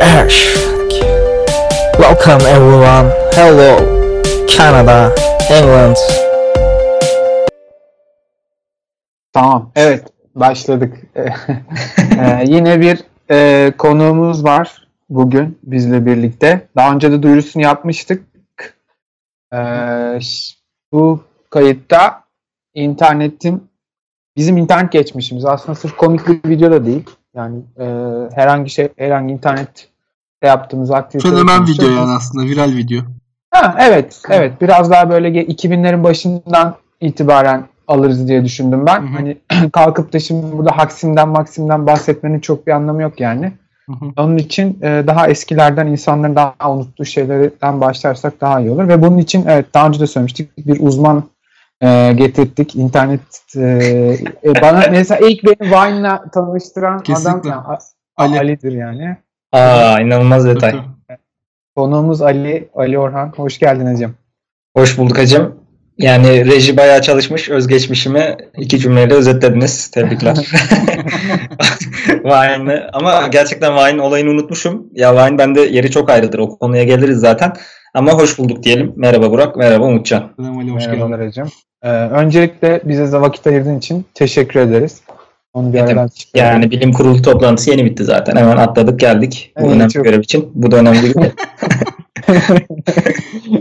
Ash. Welcome everyone. Hello, Canada, England. Tamam, evet başladık. Ee, yine bir e, konuğumuz var bugün bizle birlikte. Daha önce de duyurusunu yapmıştık. Ee, bu kayıtta internetin bizim internet geçmişimiz aslında sırf komik bir video da değil. Yani e, herhangi şey herhangi internet yaptığımız aktivite. Fenomen video yani aslında viral video. Ha, evet, evet. Biraz daha böyle ge- 2000'lerin başından itibaren alırız diye düşündüm ben. Hı hı. Hani kalkıp da şimdi burada Haksim'den Maksim'den bahsetmenin çok bir anlamı yok yani. Hı hı. Onun için e, daha eskilerden insanların daha unuttuğu şeylerden başlarsak daha iyi olur. Ve bunun için evet daha önce de söylemiştik bir uzman e, getirttik. İnternet e, e, bana mesela ilk beni Vine'la tanıştıran adam Kesinlikle. yani, A- Ali. Ali'dir yani. Aa inanılmaz detay. Konuğumuz Ali, Ali Orhan. Hoş geldin hocam. Hoş bulduk hacım. Yani reji bayağı çalışmış. Özgeçmişimi iki cümleyle özetlediniz. Tebrikler. Vine'ı ama gerçekten Vine olayını unutmuşum. Ya Vine bende yeri çok ayrıdır. O konuya geliriz zaten. Ama hoş bulduk diyelim. Merhaba Burak, merhaba Umutcan. Selam Ali hoş geldin. Merhabalar hocam. Ee, öncelikle bize de vakit ayırdığın için teşekkür ederiz. Onu bir aradan demek? çıkaralım. Yani bilim kurulu toplantısı yeni bitti zaten. Hemen atladık geldik. Bu Evet, önemli çok- görev için. Bu da önemli bir görev.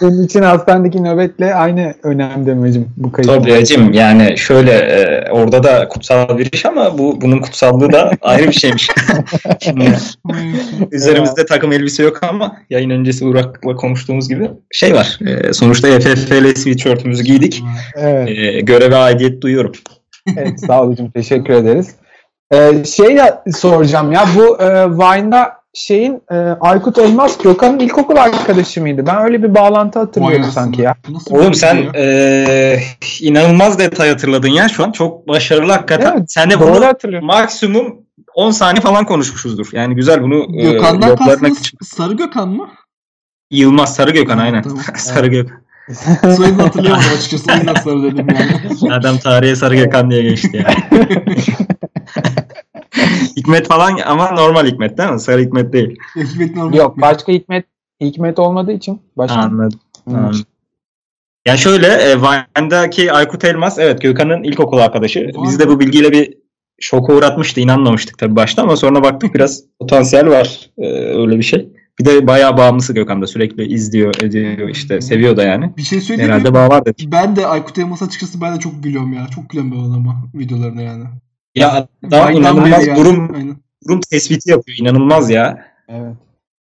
Bunun için hastanedeki nöbetle aynı önemde hocam bu kayıt? Tabii hacım yani şöyle e, orada da kutsal bir iş ama bu bunun kutsallığı da ayrı bir şeymiş. Şimdi Üzerimizde takım elbise yok ama yayın öncesi Burak'la konuştuğumuz gibi şey var. E, sonuçta FFL sweatshirt'ümüzü giydik. Evet, E, göreve aidiyet duyuyorum. Evet sağ ol hocam. Teşekkür ederiz. Ee, şey ya, soracağım ya bu e, Vine'da şeyin e, Aykut Elmas Gökhan'ın ilkokul arkadaşı mıydı? Ben öyle bir bağlantı hatırlıyorum Vay sanki ya. Nasıl Oğlum video sen ya? e, inanılmaz detay hatırladın ya şu an. Çok başarılı hakikaten. Evet, Sen de bunu maksimum 10 saniye falan konuşmuşuzdur. Yani güzel bunu e, Gökhan'dan loglarına kastınız küçük- Sarı Gökhan mı? Yılmaz Sarı Gökhan aynen. Tamam. Sarı Gökhan. Soyadını hatırlayamadım açıkçası. O yüzden Sarı dedim yani. Adam tarihe Sarı Gökhan diye geçti ya. Hikmet falan ama normal Hikmet değil mi? Sarı Hikmet değil. Hikmet normal. Yok başka Hikmet Hikmet olmadığı için başka. Anladım. Hmm. anladım. Ya şöyle e, Vine'daki Aykut Elmas evet Gökhan'ın ilkokul arkadaşı. Be. de bu bilgiyle bir şoka uğratmıştı. İnanmamıştık tabii başta ama sonra baktık biraz potansiyel var. e, öyle bir şey. Bir de bayağı bağımlısı Gökhan da sürekli izliyor, ediyor işte seviyor da yani. Bir şey söyleyeyim Herhalde bağ var dedik. Ben de Aykut Elmas açıkçası ben de çok gülüyorum ya. Çok gülüyorum ben adama videolarına yani. Ya adam Vine'dan inanılmaz yani. durum, Aynen. durum tespiti yapıyor. İnanılmaz ya. Evet.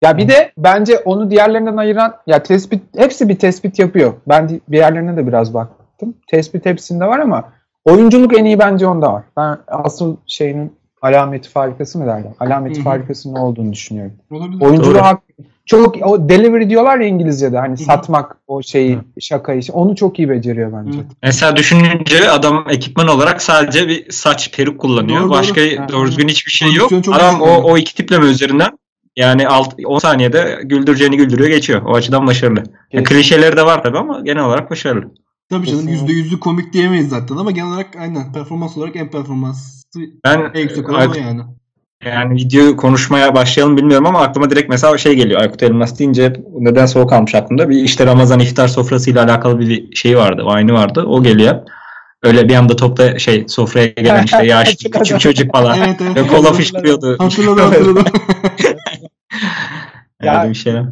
Ya bir de bence onu diğerlerinden ayıran ya tespit hepsi bir tespit yapıyor. Ben di- diğerlerine de biraz baktım. Tespit hepsinde var ama oyunculuk en iyi bence onda var. Ben asıl şeyinin alameti farikası mı derler? Alameti Hı hı. farikası ne olduğunu düşünüyorum. Olabilir. Oyunculuğu hak çok o delivery diyorlar ya İngilizce'de hani satmak o şeyi şakayı onu çok iyi beceriyor bence. Hı. Mesela düşününce adam ekipman olarak sadece bir saç peruk kullanıyor. Doğru, Başka doğru. doğru düzgün hiçbir şey yok. Adam o, o iki tipleme üzerinden yani alt, 10 saniyede güldüreceğini güldürüyor geçiyor. O açıdan başarılı. Ya, Kesin. klişeleri de var tabii ama genel olarak başarılı. Tabii canım Kesinlikle. %100'lü komik diyemeyiz zaten ama genel olarak aynen performans olarak en performansı Ben en yüksek olan o Aykut, yani. yani video konuşmaya başlayalım bilmiyorum ama aklıma direkt mesela şey geliyor. Aykut Elmas deyince hep neden soğuk kalmış aklımda. Bir işte Ramazan iftar sofrasıyla alakalı bir şey vardı. Aynı vardı. O geliyor. Öyle bir anda topta şey sofraya gelen işte yaşlı küçük çocuk falan. Evet evet. Ve kola fışkırıyordu. Hatırladım hatırladım. Öyle Ya- bir şeyler.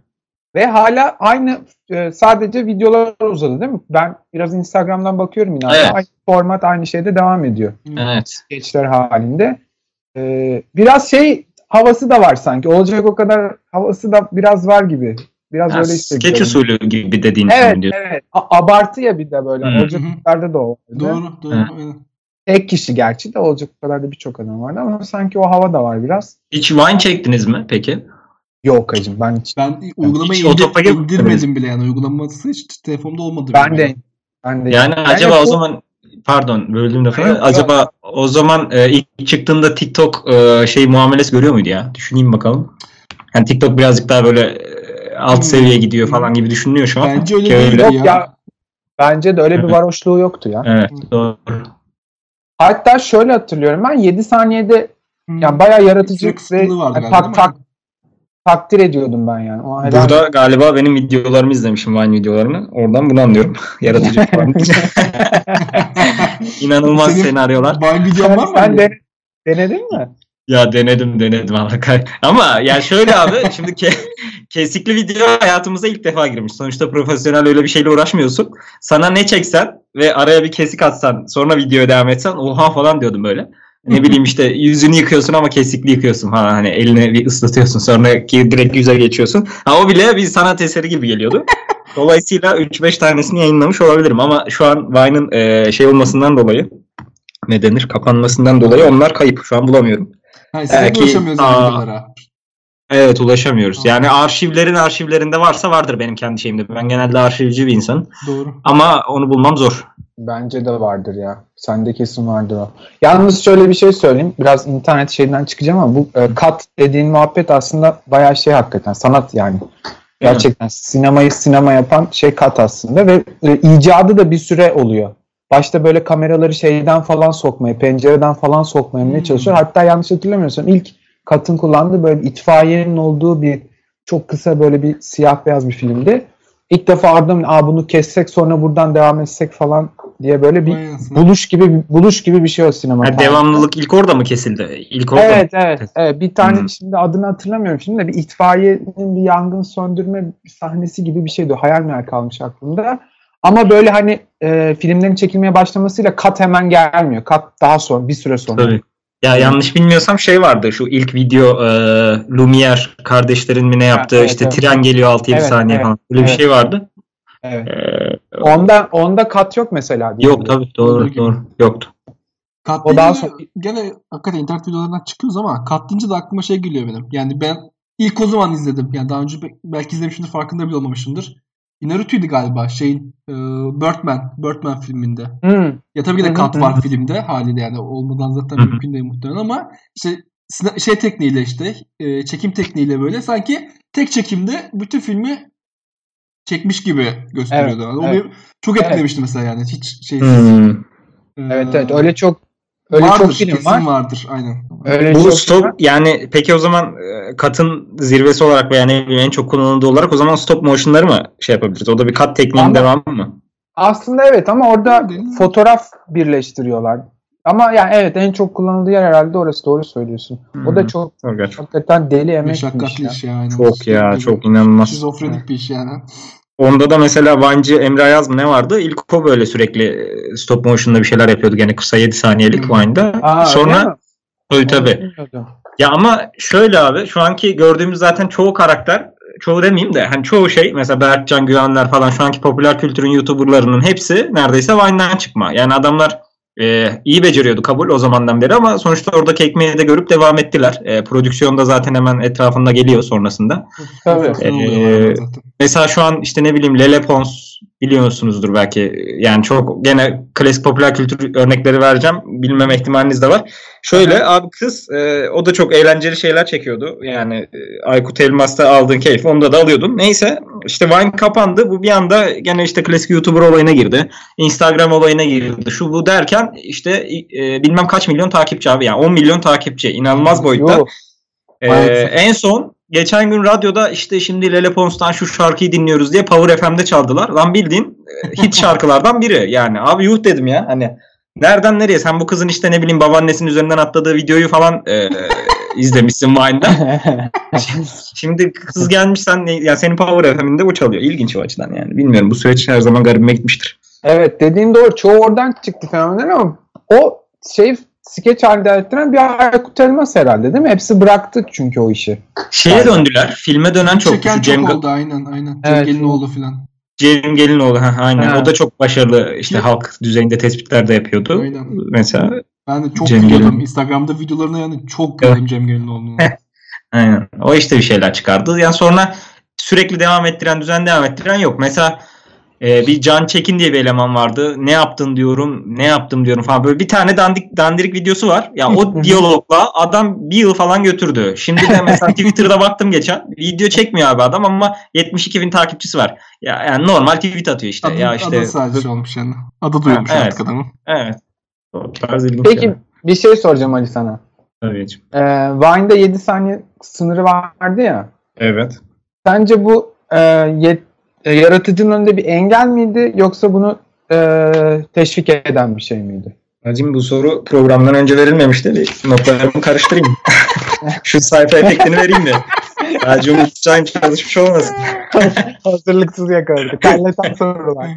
Ve hala aynı e, sadece videolar uzadı değil mi? Ben biraz Instagram'dan bakıyorum yine. Evet. Aynı format aynı şeyde devam ediyor. Evet. Skeçler halinde. Ee, biraz şey havası da var sanki. Olacak o kadar havası da biraz var gibi. Biraz Ha, öyle skeç hissediyorum. usulü gibi dediğin Evet, için diyor. evet. A- abartı ya bir de böyle. Hı. Olacak Hı hı. kadar da o. doğru doğru. Tek kişi gerçi de olacak kadar da birçok adam vardı ama sanki o hava da var biraz. Hiç Vine çektiniz mi peki? Yok hacım ben hiç. Ben uygulamayı Hiç indir, indirmedim bile yani. Uygulaması hiç telefonda olmadı. Ben de yani. ben de. Yani Ben acaba o zaman pardon böldüm lafını. Yok. Acaba o zaman e, ilk çıktığında TikTok e, şey muamelesi görüyor muydu ya? Düşüneyim bakalım. Yani TikTok birazcık daha böyle e, alt Hmm. seviye gidiyor falan gibi düşünülüyor şu an. Bence öyle değil ya. ya. Bence de öyle bir varoşluğu yoktu ya. Evet doğru. Hatta şöyle hatırlıyorum ben 7 saniyede Hmm. yani bayağı yaratıcı ve yani tak tak? Takdir ediyordum ben yani. O helal- Burada galiba benim videolarımı izlemişim Vine videolarını. Oradan bunu anlıyorum. Yaratıcı falan. İnanılmaz Senin senaryolar. Vine videon var mı? Sen de, denedin mi? Ya denedim denedim Allah kay- Ama yani şöyle abi şimdi ke- kesikli video hayatımıza ilk defa girmiş. Sonuçta profesyonel öyle bir şeyle uğraşmıyorsun. Sana ne çeksen ve araya bir kesik atsan sonra videoya devam etsen oha falan diyordum böyle. Ne bileyim işte yüzünü yıkıyorsun ama kesikli yıkıyorsun falan hani elini bir ıslatıyorsun sonra ki direkt yüze geçiyorsun. Ha o bile bir sanat eseri gibi geliyordu. Dolayısıyla 3-5 tanesini yayınlamış olabilirim ama şu an Vine'ın e, şey olmasından dolayı ne denir kapanmasından dolayı onlar kayıp. Şu an bulamıyorum. Ha, Belki- ulaşamıyoruz Aa. Evet ulaşamıyoruz. Yani arşivlerin arşivlerinde varsa vardır benim kendi şeyimde. Ben genelde arşivci bir insanım. Doğru. Ama onu bulmam zor. Bence de vardır ya. Sende kesin vardır o. Yalnız şöyle bir şey söyleyeyim. Biraz internet şeyinden çıkacağım ama bu e, kat dediğin muhabbet aslında bayağı şey hakikaten sanat yani. Gerçekten sinemayı sinema yapan şey kat aslında ve e, icadı da bir süre oluyor. Başta böyle kameraları şeyden falan sokmaya, pencereden falan sokmaya ne çalışıyor. Hatta yanlış hatırlamıyorsam ilk katın kullandığı böyle itfaiyenin olduğu bir çok kısa böyle bir siyah beyaz bir filmdi. İlk defa ardından Aa, bunu kessek sonra buradan devam etsek falan diye böyle bir buluş gibi buluş gibi bir şey o sinema. Ha, tarihinde. devamlılık ilk orada mı kesildi? İlk orada mı? Evet evet. evet. Bir tane Hmm. şimdi adını hatırlamıyorum şimdi de bir itfaiyenin bir yangın söndürme sahnesi gibi bir şeydi. Hayal meyal kalmış aklımda. Ama böyle hani e, filmlerin çekilmeye başlamasıyla kat hemen gelmiyor. Kat daha sonra bir süre sonra. Tabii. Ya yanlış bilmiyorsam şey vardı şu ilk video e, Lumière kardeşlerin mi ne yaptığı evet, işte evet. tren geliyor 6-7 Evet, saniye evet, falan. Böyle bir evet. şey vardı. Evet. E, Onda onda kat yok mesela. diye yok tabii doğru gibi. doğru. Yoktu. Kat O daha sonra- gene hakikaten internet videolarından çıkıyoruz ama kat deyince de aklıma şey geliyor benim. Yani ben ilk o zaman izledim. Yani daha önce be- belki izlemişimdir farkında bile olmamışımdır. Naruto'ydu galiba şeyin e, Birdman, Birdman filminde. Hmm. Ya tabii ki de kat var filmde haliyle yani olmadan zaten mümkün değil muhtemelen ama işte şey tekniğiyle işte e, çekim tekniğiyle böyle sanki tek çekimde bütün filmi çekmiş gibi gösteriyordu. Evet, o evet. beni çok Evet. etkilemişti mesela yani hiç şey Hmm. Evet evet öyle çok öyle vardır, çok film kesin var. vardır aynen. Öyle Bu stop var. yani peki o zaman e, katın zirvesi olarak veya bileyim en çok kullanıldığı olarak o zaman stop motion'ları mı şey yapabiliriz? O da bir kat tekniğinin devamı mı? Aslında evet ama orada fotoğraf birleştiriyorlar. Ama yani evet en çok kullanıldığı yer herhalde orası doğru söylüyorsun. O da Hmm. çok Çok gerçekten. hakikaten deli emek bir iş Meşakkatli ya. iş yani. Çok ya Böyle çok inanılmaz. Şizofrenik bir iş yani. Onda da mesela Vancı Emre Ayaz mı ne vardı? İlk o böyle sürekli e, stop motion'da bir şeyler yapıyordu. Gene kısa 7 saniyelik Hmm. Vine'da. Aa, öyle? Sonra tabii tabii. Ya ama şöyle abi şu anki gördüğümüz zaten çoğu karakter çoğu demeyeyim de hani çoğu şey mesela Berkcan Güvenler falan şu anki popüler kültürün YouTuber'larının hepsi neredeyse Vine'dan çıkma. Yani adamlar e, iyi beceriyordu kabul o zamandan beri ama sonuçta oradaki ekmeği de görüp devam ettiler. E, prodüksiyonda zaten hemen etrafında geliyor sonrasında. Tabii. Ee, oluyorlar zaten. Mesela şu an işte ne bileyim Lele Pons biliyorsunuzdur belki. Yani çok gene klasik popüler kültür örnekleri vereceğim. Bilmeme ihtimaliniz de var. Şöyle abi kız e, o da çok eğlenceli şeyler çekiyordu. Yani e, Aykut Elmas'ta aldığın keyfi onda da alıyordun. Neyse işte Vine kapandı. Bu bir anda gene işte klasik YouTuber olayına girdi. Instagram olayına girdi. Şu bu derken işte e, bilmem kaç milyon takipçi abi. Yani 10 milyon takipçi. inanılmaz boyutta. Ee, en son geçen gün radyoda işte şimdi Lele Pons'tan şu şarkıyı dinliyoruz diye Power FM'de çaldılar. Lan bildiğin e, hit şarkılardan biri. Yani abi yuh dedim ya. Hani nereden nereye? Sen bu kızın işte ne bileyim babaannesinin üzerinden atladığı videoyu falan e, izlemişsin Vine'da. Şimdi kız gelmiş sen ya senin Power FM'inde bu çalıyor. İlginç o açıdan yani. Bilmiyorum bu süreç her zaman garibime gitmiştir. evet dediğin doğru. Çoğu oradan çıktı fenomen ama o şey skeç halinde ettiren bir Aykut Elmas herhalde değil mi? Hepsi bıraktı çünkü o işi. Şeye Aynen. döndüler. Filme dönen çok. Çeken çok Cem, oldu aynen aynen. Evet. Cem Gelinoğlu falan. Cem Gelinoğlu. Ha, aynen. Ha. O da çok başarılı işte Ki- halk düzeyinde tespitler de yapıyordu. Aynen. Mesela Ben de çok Cem gülüyordum. Gelin. Instagram'da videolarına yani çok güldüm Cem Gelinoğlu'nun. Aynen. O işte bir şeyler çıkardı. Yani sonra sürekli devam ettiren, düzen devam ettiren yok. Mesela e, bir Can Çekin diye bir eleman vardı. Ne yaptın diyorum, ne yaptım diyorum falan. Böyle bir tane dandik, dandirik videosu var. Ya o diyalogla adam bir yıl falan götürdü. Şimdi de mesela Twitter'da baktım geçen. Video çekmiyor abi adam ama 72 bin takipçisi var. Ya yani normal tweet atıyor işte. Adı, ya işte adı sadece olmuş yani. Adı duyulmuş Ha, evet. artık adamın. evet. O tarz ilginç Peki şeyler. bir şey soracağım Ali sana. Tabii. Ee, Vine'da 7 saniye sınırı vardı ya. Evet. Sence bu e, yet, e, yaratıcının önünde bir engel miydi yoksa bunu e, teşvik eden bir şey miydi? Hacım bu soru programdan önce verilmemişti. Bir notlarımı karıştırayım. Şu sayfa efektini vereyim de. Sadece Umut Çayım çalışmış olmasın. Hazırlıksız yakaladık. Kalleten sorular.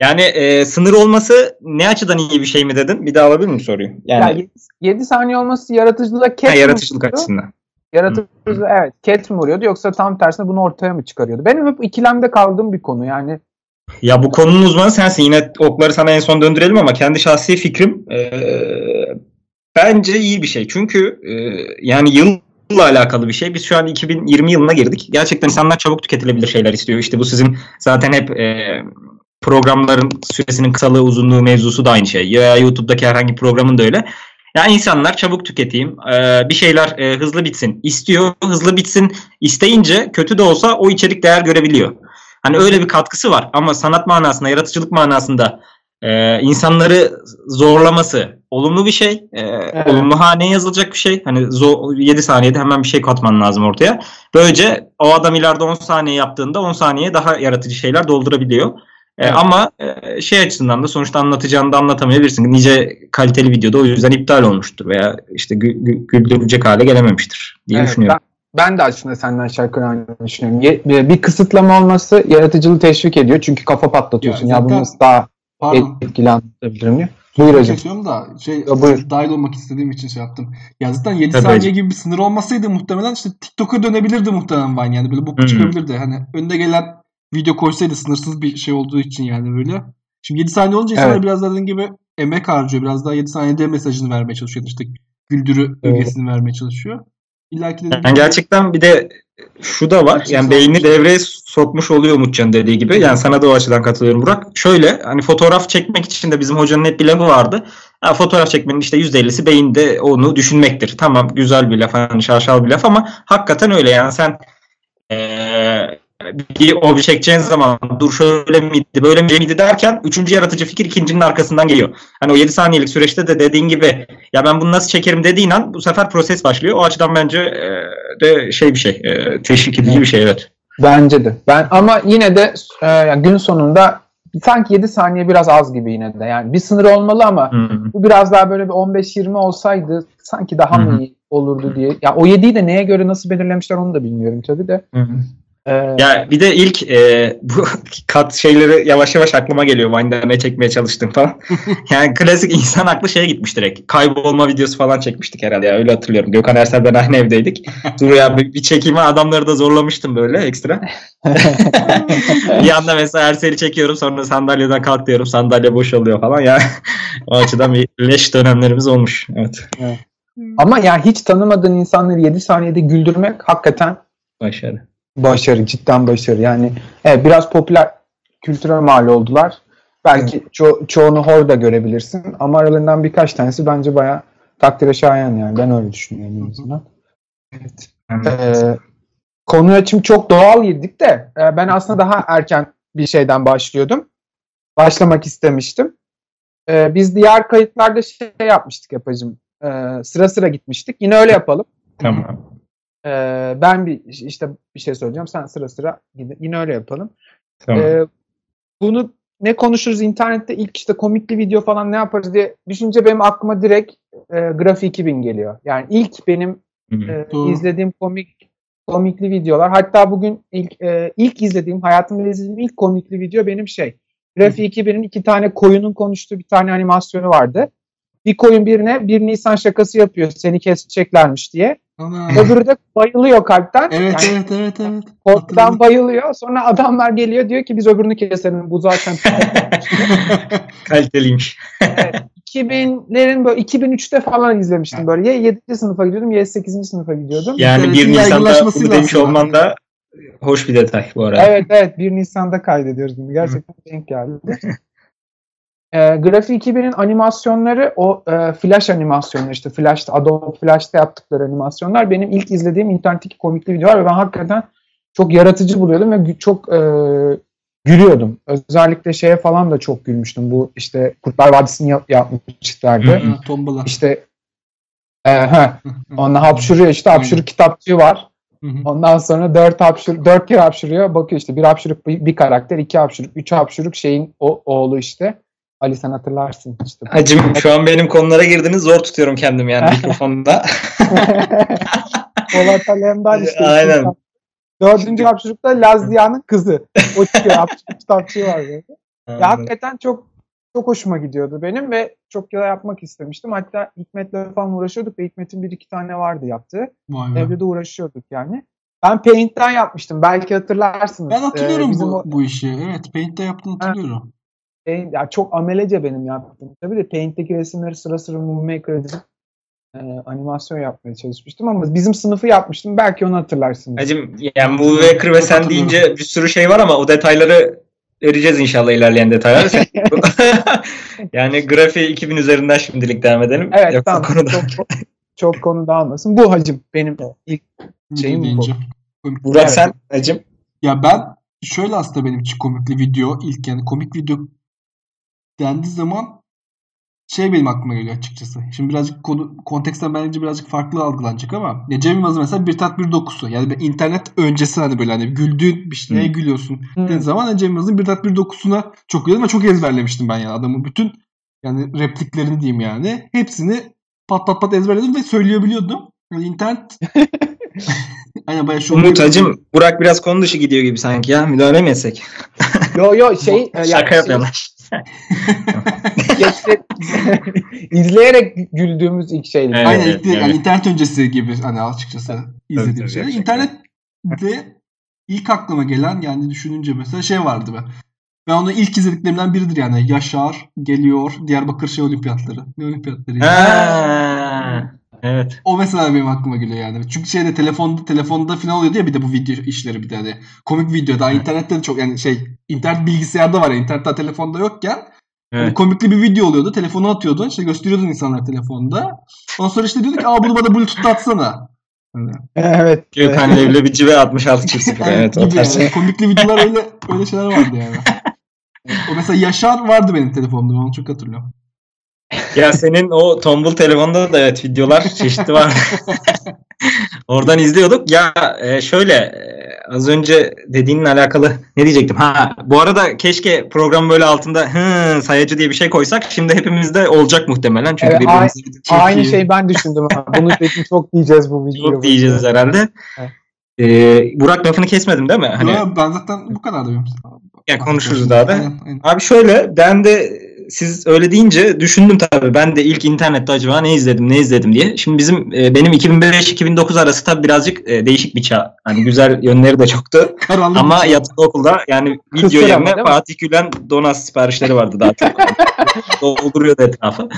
Yani e, sınır olması ne açıdan iyi bir şey mi dedin? Bir daha alabilir miyim soruyu? Yani Ya 7 saniye olması yaratıcılığa ket ha, yaratıcılık vuruyordu? Açısından. Yaratıcılığa evet ket mi vuruyordu yoksa tam tersine bunu ortaya mı çıkarıyordu? Benim hep ikilemde kaldığım bir konu yani. Ya bu konunun uzmanı sensin. Yine okları sana en son döndürelim ama kendi şahsi fikrim e, bence iyi bir şey. Çünkü e, yani yılla alakalı bir şey. Biz şu an 2020 yılına girdik. Gerçekten insanlar çabuk tüketilebilir şeyler istiyor. İşte bu sizin zaten hep e, programların süresinin kısalığı uzunluğu mevzusu da aynı şey. Ya YouTube'daki herhangi bir programın da öyle. Yani insanlar çabuk tüketeyim, e, bir şeyler e, hızlı bitsin istiyor. Hızlı bitsin isteyince kötü de olsa o içerik değer görebiliyor. Hani öyle bir katkısı var ama sanat manasında, yaratıcılık manasında e, insanları zorlaması olumlu bir şey. E, Olumlu haneye yazılacak bir şey. Hani zo- 7 saniyede hemen bir şey katman lazım ortaya. Böylece o adam ileride 10 saniye yaptığında 10 saniye daha yaratıcı şeyler doldurabiliyor. E, Evet. ama e, şey açısından da sonuçta anlatacağını da anlatamayabilirsin. Nice kaliteli videoda o yüzden iptal olmuştur veya işte gü- gü- güldürecek hale gelememiştir diye Evet, düşünüyorum. Ben, ben de aslında senden şarkı aynı düşünüyorum. Ye- bir, bir kısıtlama olması yaratıcılığı teşvik ediyor. Çünkü kafa patlatıyorsun. Ya Ya, bunu zaten- nasıl daha Pardon. etkili anlatabilirim diye. Buyur hocam. Kesiyorum da şey Ya buyur. dahil olmak istediğim için şey yaptım. Ya zaten 7 Tabii saniye hocam. gibi bir sınır olmasaydı muhtemelen işte TikTok'a dönebilirdi muhtemelen Vine yani böyle bu Hı. çıkabilirdi. Hani önde gelen video koysaydı sınırsız bir şey olduğu için yani böyle. Şimdi 7 saniye olunca insanlar Evet. biraz daha dediğin gibi emek harcıyor. Biraz daha 7 saniyede mesajını vermeye çalışıyor. İşte güldürü Evet. ögesini vermeye çalışıyor. İlla ki de Yani gerçekten bir de şu da var. Yani beyni devreye sokmuş oluyor Umutcan dediği gibi. Yani sana da o açıdan katılıyorum Burak. Şöyle hani fotoğraf çekmek için de bizim hocanın hep bir lafı vardı. Ya fotoğraf çekmenin işte %50'si beyinde onu düşünmektir. Tamam güzel bir laf hani şaşal bir laf ama hakikaten öyle yani sen eee bir obje çekeceğin zaman dur şöyle miydi böyle miydi derken üçüncü yaratıcı fikir ikincinin arkasından geliyor. Hani o 7 saniyelik süreçte de dediğin gibi ya ben bunu nasıl çekerim dediğin an bu sefer proses başlıyor. O açıdan bence e, de şey bir şey e, teşvik edici bir şey evet. Bence de. Ben ama yine de e, yani gün sonunda sanki 7 saniye biraz az gibi yine de. Yani bir sınır olmalı ama Hı. bu biraz daha böyle bir 15-20 olsaydı sanki daha Hı hı. mı iyi olurdu diye. Ya o 7'yi de neye göre nasıl belirlemişler onu da bilmiyorum tabii de. Hı. E, Ya bir de ilk e, bu kat şeyleri yavaş yavaş aklıma geliyor. Vine'da ne çekmeye çalıştım falan. yani klasik insan aklı şeye gitmiş direkt. Kaybolma videosu falan çekmiştik herhalde ya öyle hatırlıyorum. Gökhan Ersel ben aynı evdeydik. Dur ya bir, bir çekime adamları da zorlamıştım böyle ekstra. bir anda mesela Ersel'i çekiyorum sonra sandalyeden kalk diyorum sandalye boş oluyor falan ya. o açıdan bir leş dönemlerimiz olmuş. Evet. ama yani hiç tanımadığın insanları 7 saniyede güldürmek hakikaten Başarı. Başarı, cidden başarı. Yani evet, biraz popüler kültüre mal oldular. Belki ço- çoğunu hor da görebilirsin ama aralarından birkaç tanesi bence bayağı takdire şayan yani. Ben öyle düşünüyorum en azından. Evet. Ee, konuya şimdi çok doğal girdik de e, ben aslında daha erken bir şeyden başlıyordum. Başlamak istemiştim. Ee, biz diğer kayıtlarda şey yapmıştık yapacım. Ee, sıra sıra gitmiştik. Yine öyle yapalım. Tamam. Ee, ben bir işte bir şey söyleyeceğim. Sen sıra sıra gidin. Yine öyle yapalım. Tamam. Ee, bunu ne konuşuruz internette ilk işte komikli video falan ne yaparız diye düşünce benim aklıma direkt e, Grafik 2000 geliyor. Yani ilk benim Hı. e, Doğru. izlediğim komik komikli videolar. Hatta bugün ilk e, ilk izlediğim hayatımda izlediğim ilk komikli video benim şey. Grafik 2000'in iki tane koyunun konuştuğu bir tane animasyonu vardı. Bir koyun birine 1 Nisan şakası yapıyor seni keseceklermiş diye. Ana. Öbürü de bayılıyor kalpten. Evet Yani evet evet evet. korkudan Hatırladım. bayılıyor. Sonra adamlar geliyor diyor ki biz öbürünü keselim. Bu zaten Kaliteliymiş. 2000'lerin böyle 2003'te falan izlemiştim böyle. Ya 7. sınıfa gidiyordum ya 8. sınıfa gidiyordum. Yani 1 İnternetin Nisan'da bunu demiş olman da hoş bir detay bu arada. Evet evet 1 Nisan'da kaydediyoruz bunu. Gerçekten denk geldi. e, Grafik 2000'in animasyonları o e, Flash animasyonları işte Flash'ta Adobe Flash'ta yaptıkları animasyonlar benim ilk izlediğim internetteki komikli videolar ve ben hakikaten çok yaratıcı buluyordum ve çok e, gülüyordum. Özellikle şeye falan da çok gülmüştüm. Bu işte Kurtlar Vadisi'ni yap- yapmışlardı. Tombala. İşte e, he, onunla hapşuruyor işte hapşuru kitapçığı var. Ondan sonra dört hapşır, dört kere hapşırıyor. Bakıyor işte bir hapşırık bir, bir karakter, iki hapşırık, üç hapşırık şeyin o, oğlu işte. Ali sen hatırlarsın işte. Hacım şu an benim konulara girdiniz zor tutuyorum kendim yani mikrofonda. Polat Alemdar işte. Aynen. Dördüncü hapşırıkta Lazlia'nın kızı. O çıkıyor hapşırık kitapçığı var böyle. Ya hakikaten çok çok hoşuma gidiyordu benim ve çok da yapmak istemiştim. Hatta Hikmet'le falan uğraşıyorduk ve Hikmet'in bir iki tane vardı yaptığı. Evde de uğraşıyorduk yani. Ben Paint'ten yapmıştım. Belki hatırlarsınız. Ben hatırlıyorum Ee, bizim bu, o- bu işi. Evet Paint'te yaptığını hatırlıyorum. Paint- ya çok amelece benim yaptığım. Tabii de Paint'teki resimleri sıra sıra Movie Maker edip e, animasyon yapmaya çalışmıştım ama bizim sınıfı yapmıştım. Belki onu hatırlarsınız. Hacım yani bu Waker ve sen deyince bir sürü şey var ama o detayları vereceğiz inşallah ilerleyen detaylar. Yani grafiği 2000 üzerinden şimdilik devam edelim. Evet Yoksa tamam. konuda. Çok, çok konu dağılmasın. Bu hacım benim ilk Şeyim bu. deyince. Burak Evet. sen hacım. Ya ben şöyle aslında benim için komikli video ilk yani komik video dendiği zaman şey benim aklıma geliyor açıkçası. Şimdi birazcık konu, konteksten bence birazcık farklı algılanacak ama ya Cem Yılmaz'ın mesela bir tat bir dokusu. Yani ben internet öncesi hani böyle hani güldüğün bir şeye Hı. gülüyorsun. Dediğin zaman hani Cem Yılmaz'ın bir tat bir dokusuna çok gülüyordum ve çok ezberlemiştim ben yani adamın bütün yani repliklerini diyeyim yani. Hepsini pat pat pat ezberledim ve söyleyebiliyordum. Yani internet Aynen bayağı şu Umut hacım Burak biraz konu dışı gidiyor gibi sanki ya. Müdahale mi etsek? Yo yo şey e, Şaka şey- yapıyorlar. İşte izleyerek güldüğümüz ilk şeyler. Evet, Aynen evet, ilk de- yani evet. internet öncesi gibi hani açıkçası izlediğim tabii, şeyler. İnternette ilk aklıma gelen yani düşününce mesela şey vardı ben. Ben onu ilk izlediklerimden biridir yani. Yaşar geliyor Diyarbakır şey olimpiyatları. Ne olimpiyatları? ya? Evet. O mesela benim aklıma geliyor yani. Çünkü şeyde telefonda telefonda falan oluyordu ya bir de bu video işleri bir de hani komik video daha internette de çok yani şey internet bilgisayarda var ya internette telefonda yokken hani Evet. komikli bir video oluyordu. Telefonu atıyordun işte gösteriyordun insanlar telefonda. Ondan sonra işte diyorduk ki aa bunu bana bluetooth'ta atsana. Hani, Evet. Gökhan Leblebici ve 66 çift sıfır. Evet. o gibi yani. Komikli videolar öyle öyle şeyler vardı yani. O mesela Yaşar vardı benim telefonumda. ben Onu çok hatırlıyorum. Ya senin o tombul telefonda da evet videolar çeşitli var. Oradan izliyorduk. Ya e, şöyle e, az önce dediğinle alakalı ne diyecektim? Ha bu arada keşke program böyle altında hı, sayacı diye bir şey koysak. Şimdi hepimizde olacak muhtemelen. Çünkü Evet, birbirimize Çok Aynı şey ben düşündüm. Bunu peki çok diyeceğiz bu videoda. çok diyeceğiz herhalde. Evet. Ee, Burak lafını kesmedim değil mi? Hani Yo, ben zaten bu kadar da benim. ya konuşuruz daha da. Aynen, aynen. Abi şöyle ben de siz öyle deyince düşündüm tabii. Ben de ilk internette acaba ne izledim ne izledim diye. Şimdi bizim e, benim 2005-2009 arası tabii birazcık e, değişik bir çağ. Hani güzel yönleri de çoktu. Karanlık Ama yatılı okulda yani video Kısır ama yerine? Fatih Gülen Donas siparişleri vardı daha çok. Dolduruyordu etrafı.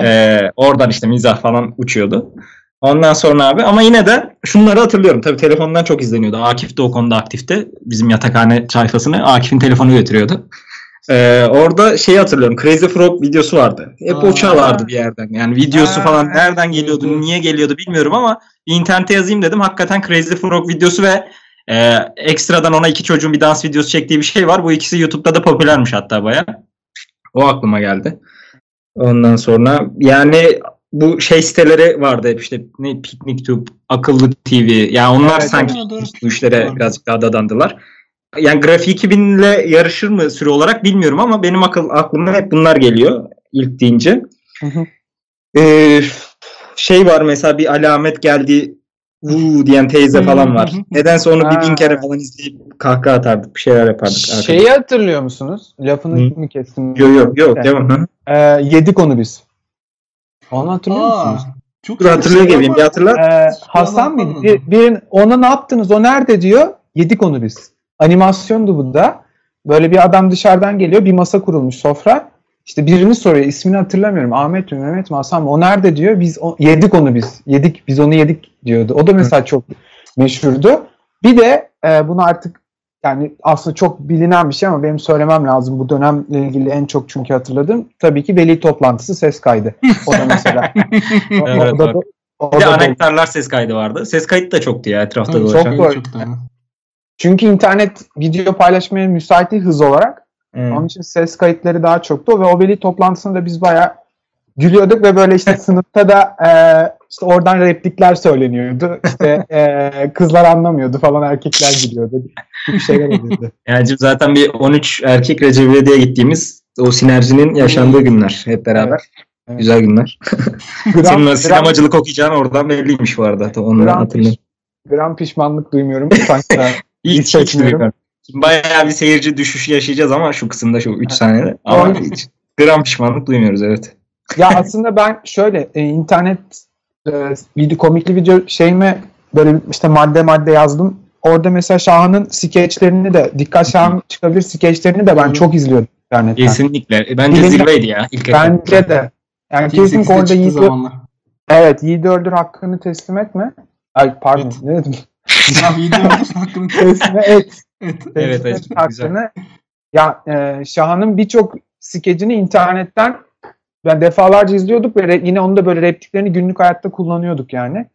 E, oradan işte mizah falan uçuyordu. Ondan sonra abi ama yine de şunları hatırlıyorum. Tabii telefondan çok izleniyordu. Akif de o konuda aktifti. Bizim yatakhane sayfasını Akif'in telefonu götürüyordu. Ee, orada şeyi hatırlıyorum. Crazy Frog videosu vardı. Hep o Aa. çalardı bir yerden. Yani videosu Aa, falan nereden geliyordu, niye geliyordu bilmiyorum ama internete yazayım dedim. Hakikaten Crazy Frog videosu ve e, ekstradan ona iki çocuğun bir dans videosu çektiği bir şey var. Bu ikisi YouTube'da da popülermiş hatta baya. O aklıma geldi. Ondan sonra yani bu şey siteleri vardı hep işte ne PicnicTube, Akıllı TV. Yani onlar Evet, sanki bu işlere birazcık daha dadandılar. Yani grafik 2000 ile yarışır mı süre olarak bilmiyorum ama benim akıl aklıma hep bunlar geliyor ilk deyince. Hı hı. Ee, şey var mesela bir alamet geldi vuu diyen teyze falan var. Nedense onu bir bin kere falan izleyip kahkaha atardık. Bir şeyler yapardık. Şeyi hatırlıyor musunuz? Lafını Hı. mı kestim? Yok yok yok devam. Hı. Ee, yedik onu biz. Onu hatırlıyor Aa, musunuz? çok Dur hatırlıyor gibiyim. Bir hatırla. Ee, Hasan mıydı? Bir, birin, ona ne yaptınız? O nerede diyor? Yedik onu biz. Animasyondu bu da. Böyle bir adam dışarıdan geliyor. Bir masa kurulmuş sofra. İşte birini soruyor. ismini hatırlamıyorum. Ahmet mi Mehmet mi Hasan mı? O nerede diyor. Biz o- yedik onu biz. Yedik. Biz onu yedik diyordu. O da mesela çok meşhurdu. Bir de e, bunu artık yani aslında çok bilinen bir şey ama benim söylemem lazım. Bu dönemle ilgili en çok çünkü hatırladım. Tabii ki veli toplantısı ses kaydı. O da mesela. o, Evet, o da, o Bir de da- anahtarlar ses kaydı vardı. Ses kayıt da çoktu ya etrafta Tabii, dolaşan. çok- çok, çok da. Çünkü internet video paylaşmaya müsait değil hız olarak. Hı. Onun için ses kayıtları daha çoktu ve o veli toplantısında biz bayağı gülüyorduk ve böyle işte sınıfta da e, İşte oradan replikler söyleniyordu. İşte e, kızlar anlamıyordu falan erkekler gülüyordu. Bir şeyler oluyordu. Yani zaten bir 13 erkek Recep İvedik'e gittiğimiz o sinerjinin yaşandığı günler hep beraber. Evet. Güzel günler. Gram, Senin gram, sinemacılık okuyacağın oradan belliymiş bu arada. Onu gram, hatırlıyorum. gram pişmanlık duymuyorum. Sanki İlk duymuyorum. Bayağı bir seyirci düşüşü yaşayacağız ama şu kısımda şu 3 saniyede. Ama hiç gram pişmanlık duymuyoruz evet. ya aslında ben şöyle e, internet e, video komikli video şeyime böyle işte madde madde yazdım. Orada mesela Şahan'ın skeçlerini de Dikkat Şahan çıkabilir skeçlerini de ben çok izliyordum internetten. Kesinlikle. Bence Bilimden- zirveydi ya ilk. Bence de. Yani 2008'de kesinlikle orada çıktığı Yiğit, zamanlar. evet, Yiğit Öldür hakkını teslim etme. Ay pardon Evet. ne dedim? İyi diyorsun hakkını. teslim et. Evet. Evet, evet, et güzel. hakkını. Ya e, Şahan'ın birçok skecini internetten ben defalarca izliyorduk ve re- yine onun da böyle repliklerini günlük hayatta kullanıyorduk yani.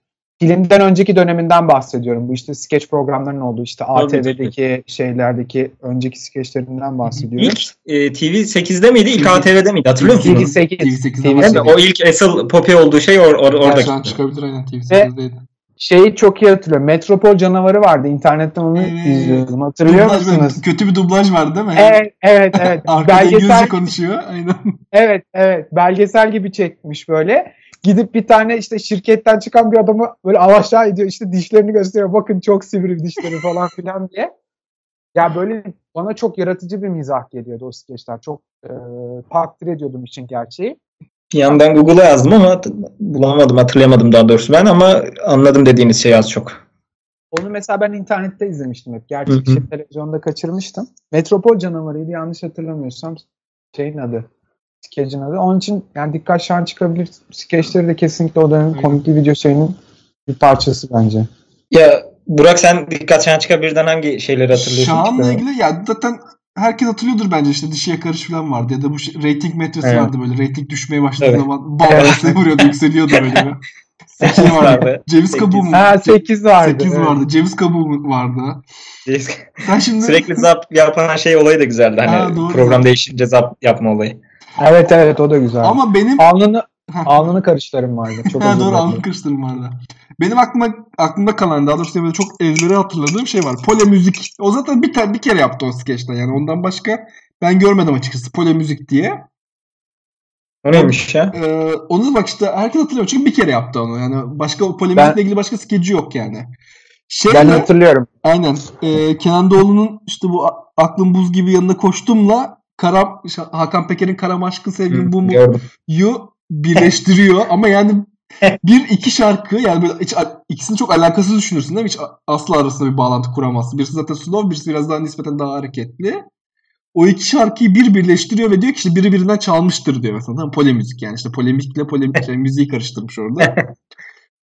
Filmden önceki döneminden bahsediyorum. Bu işte skeç programlarının olduğu işte ATV'deki şeylerdeki önceki skeçlerinden bahsediyorum. İlk e, TV 8'de miydi? İlk ATV'de miydi? Hatırlıyor musun? onu? TV8. TV8'de TV8. Hem de o ilk asıl popi olduğu şey or, or, Orada oradaki. şu an çıkabilir aynen TV8'deydi. Şeyi çok iyi hatırlıyorum. Metropol canavarı vardı. İnternetten onu Evet. izliyordum. Hatırlıyor Dublaj böyle musunuz? Kötü bir dublaj vardı değil mi? Evet, evet, evet. Arkada İngilizce belgesel, konuşuyor. Aynen. evet, evet. Belgesel gibi çekmiş böyle. Gidip bir tane işte şirketten çıkan bir adamı böyle alaşağı ediyor. İşte dişlerini gösteriyor. Bakın çok sivri dişleri falan filan diye. Ya böyle bana çok yaratıcı bir mizah geliyordu o skeçler. Çok e, takdir ediyordum için gerçeği. Yandan Google'a yazdım ama bulamadım, hatırlayamadım daha doğrusu ben ama anladım dediğiniz şey az çok. Onu mesela ben internette izlemiştim hep. Hı. şey televizyonda kaçırmıştım. Metropol canavarıydı yanlış hatırlamıyorsam şeyin adı. Skecin adı. Onun için yani dikkat şu an çıkabilir. Skeçleri de kesinlikle o dönemin komikli video şeyinin bir parçası bence. Ya Burak sen dikkat sen çıkar birden hangi şeyleri hatırlıyorsun? Şahan'la Çıkar. ilgili ya zaten herkes hatırlıyordur bence işte dişiye karış falan vardı ya da bu şey, rating metresi Evet. vardı böyle rating düşmeye başladığı Evet. zaman bağlantısına vuruyordu yükseliyordu böyle. Sekiz Şey vardı. vardı. Ceviz kabuğu mu? Ha 8 vardı. 8 evet. vardı. Ceviz kabuğu mu vardı. Sen şimdi Sürekli zap yapan şey olayı da güzeldi. Hani Ha, doğru. program değişince zap yapma olayı. Evet evet o da güzel. ama benim Alnını. alnını karıştırırım vardı. Çok Ha, doğru dilerim. alnı karıştırdım vardı. Benim aklıma aklımda kalan daha doğrusu böyle çok ezbere hatırladığım şey var. Pole müzik. O zaten bir, tane bir kere yaptı o skeçten yani ondan başka ben görmedim açıkçası pole müzik diye. O neymiş ya? Ee, onu bak işte herkes hatırlıyor çünkü bir kere yaptı onu. Yani başka o pole müzikle Ben- ilgili başka skeci yok yani. Şey Ben de- hatırlıyorum. aynen. Ee, Kenan Doğulu'nun işte bu aklım buz gibi yanına koştumla Karam, Hakan Peker'in Karam Aşkın Sevgim Bu Mu yu birleştiriyor ama yani bir iki şarkı yani böyle hiç, ikisini çok alakasız düşünürsün değil mi? Hiç asla arasında bir bağlantı kuramazsın. Birisi zaten slow, birisi biraz daha nispeten daha hareketli. O iki şarkıyı bir birleştiriyor ve diyor ki işte biri birinden çalmıştır diyor mesela. Tamam, polemüzik yani işte polemikle polemik şey, müziği karıştırmış orada.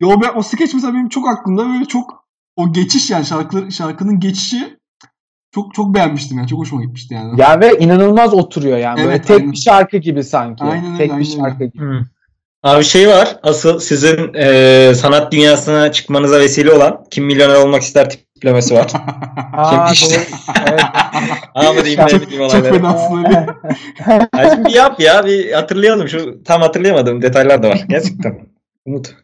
ya o, o skeç mesela benim çok aklımda böyle çok o geçiş yani şarkılar, şarkının geçişi çok çok beğenmiştim yani. Çok hoşuma gitmişti yani. Ya ve inanılmaz oturuyor yani. Böyle Evet, tek aynen. bir şarkı gibi sanki. Aynen öyle, tek aynen bir öyle. şarkı gibi. Hı. Abi şey var. Asıl sizin e, sanat dünyasına çıkmanıza vesile olan Kim Milyoner Olmak ister tiplemesi var. Aa, işte. Evet. Ama diyeyim ne bileyim çok olayları. fena aslında. Ya şimdi bir yap ya bir hatırlayalım. Şu tam hatırlayamadım detaylar da var. Gerçekten. Umut.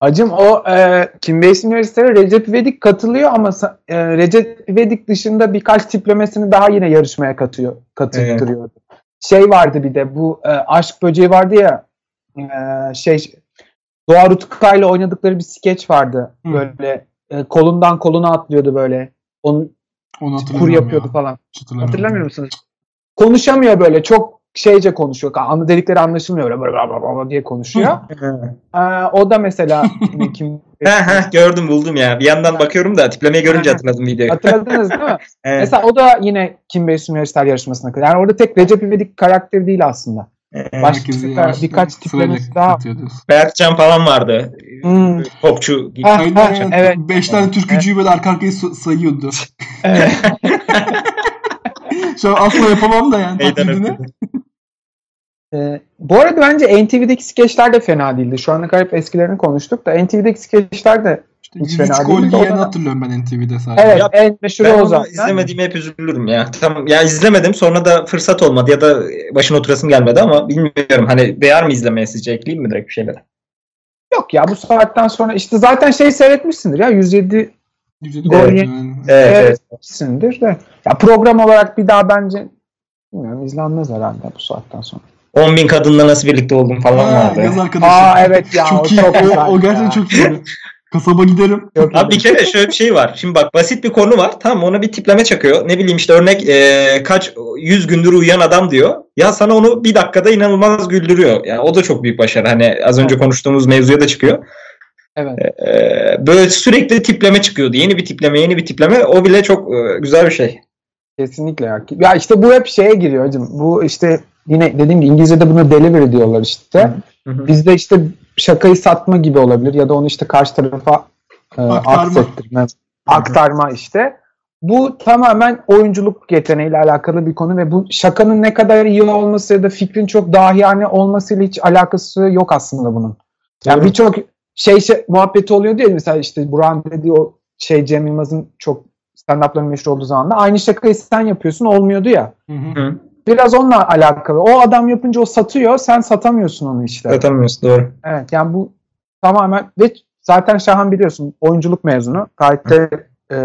Acım o e, Kim Basic Üniversitesi'ne Recep İvedik katılıyor ama e, Recep İvedik dışında birkaç tiplemesini daha yine yarışmaya katıyor, katıltırıyordu. Şey vardı bir de bu e, Aşk Böceği vardı ya e, şey Doğa Rutkay'la oynadıkları bir skeç vardı. Hı. Böyle e, kolundan koluna atlıyordu böyle. Onu Onu kur yapıyordu ya. falan. Hatırlamıyor musunuz? Konuşamıyor böyle çok şeyce konuşuyor. Anlı dedikleri anlaşılmıyor. Böyle bla bla bla diye konuşuyor. Ee, o da mesela kim gördüm buldum ya. Bir yandan bakıyorum da tiplemeyi görünce hatırladım videoyu. hatırladınız değil mi? Evet. Mesela o da yine Kim Basic Üniversitesi yarışmasına katılıyor. Yani orada tek Recep İvedik karakteri değil aslında. Evet. Başka birkaç tiplemesi daha. Berkcan falan vardı. Hmm. Popçu gibi. Evet. Beş tane türkücüyü böyle arka arkaya sa- sayıyordu. Evet. Şu an asla yapamam da yani Meydan taklidini. Ee, bu arada bence NTV'deki skeçler de fena değildi. Şu ana kadar hep eskilerini konuştuk da NTV'deki skeçler de İşte Hiç 103 fena gol değil de yiyeni o da- hatırlıyorum ben NTV'de sadece. evet Ya, en meşhuru Ben o onu zaten. izlemediğime hep üzülürüm ya. Tamam ya izlemedim sonra da fırsat olmadı ya da başına oturasım gelmedi ama bilmiyorum hani değer mi izlemeye sizce ekleyeyim mi direkt bir şeylere? Yok ya bu saatten sonra işte zaten şey seyretmişsindir ya 107 107 Gol ye- yani. Evet, evet. de. Ya program olarak bir daha bence bilmiyorum izlenmez herhalde bu saatten sonra. 10 bin kadınla nasıl birlikte oldum falan Aa, vardı. Yaz arkadaşım. Aa evet ya çok o iyi. çok O, o gerçekten ya. çok iyi. Kasaba giderim. Çok Abi bir kere şöyle bir şey var. Şimdi bak basit bir konu var. Tamam ona bir tipleme çakıyor. Ne bileyim işte örnek e, kaç yüz gündür uyuyan adam diyor. Ya sana onu bir dakikada inanılmaz güldürüyor. Yani o da çok büyük başarı. Hani az önce konuştuğumuz mevzuya da çıkıyor. Evet. E, böyle sürekli tipleme çıkıyordu. Yeni bir tipleme, yeni bir tipleme. O bile çok e, güzel bir şey. Kesinlikle ya. Ya işte bu hep şeye giriyor hacım. Bu işte yine dediğim gibi İngilizce'de buna delivery diyorlar işte. Hı hı. Bizde işte şakayı satma gibi olabilir ya da onu işte karşı tarafa e, Aktarma. aksettirme, aktarma işte. Bu tamamen oyunculuk yeteneğiyle alakalı bir konu ve bu şakanın ne kadar iyi olması ya da fikrin çok dahiyane olmasıyla hiç alakası yok aslında bunun. Yani birçok şey, şey muhabbeti oluyor diye mesela işte Buran dediği o şey Cem Yılmaz'ın çok stand-up'ların meşhur olduğu zaman da aynı şakayı sen yapıyorsun olmuyordu ya. Hı hı. Biraz onunla alakalı. O adam yapınca o satıyor, sen satamıyorsun onu işte. Satamıyorsun doğru. Evet yani bu tamamen ve zaten Şahan biliyorsun oyunculuk mezunu. Gayet de e,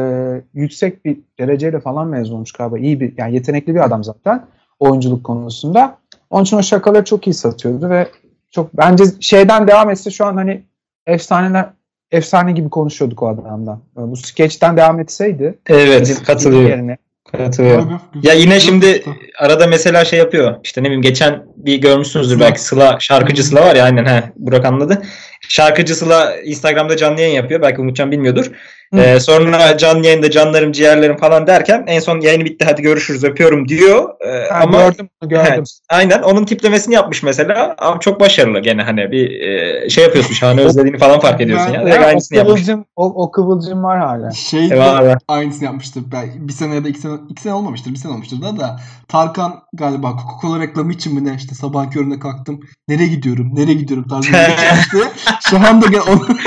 yüksek bir dereceyle falan mezun olmuş galiba. İyi bir yani yetenekli bir adam zaten oyunculuk konusunda. Onun için o şakaları çok iyi satıyordu ve çok bence şeyden devam etse şu an hani efsaneler efsane gibi konuşuyorduk o adamdan. Bu skeçten devam etseydi Evet katılıyorum. yerine. Katılıyorum. Güzel. Ya yine şimdi arada mesela şey yapıyor. İşte ne bileyim geçen bir görmüşsünüzdür belki Sıla şarkıcı Sıla var ya aynen he Burak anladı. Şarkıcı Sıla Instagram'da canlı yayın yapıyor. Belki Umutcan bilmiyordur. Hı. Ee, sonra canlı yayında canlarım ciğerlerim falan derken en son yayını bitti hadi görüşürüz öpüyorum diyor. Ee, Ha, ama gördüm gördüm. Evet, aynen onun tiplemesini yapmış mesela. Ama çok başarılı gene hani bir e, şey yapıyorsun şahane özlediğini falan fark ediyorsun Ben- ya. Ya, Direkt o, aynısını yapmış. kıvılcım, o, o kıvılcım var hala. Şey de Var, var. aynısını yapmıştı. Ben, bir sene ya da iki sene, iki sene olmamıştır. Bir sene olmuştur da da. Tarkan galiba Coca-Cola reklamı için mi ne işte sabah köründe kalktım. Nereye gidiyorum? Nereye gidiyorum tarzı bir şey yaptı. Şahan da gene onun,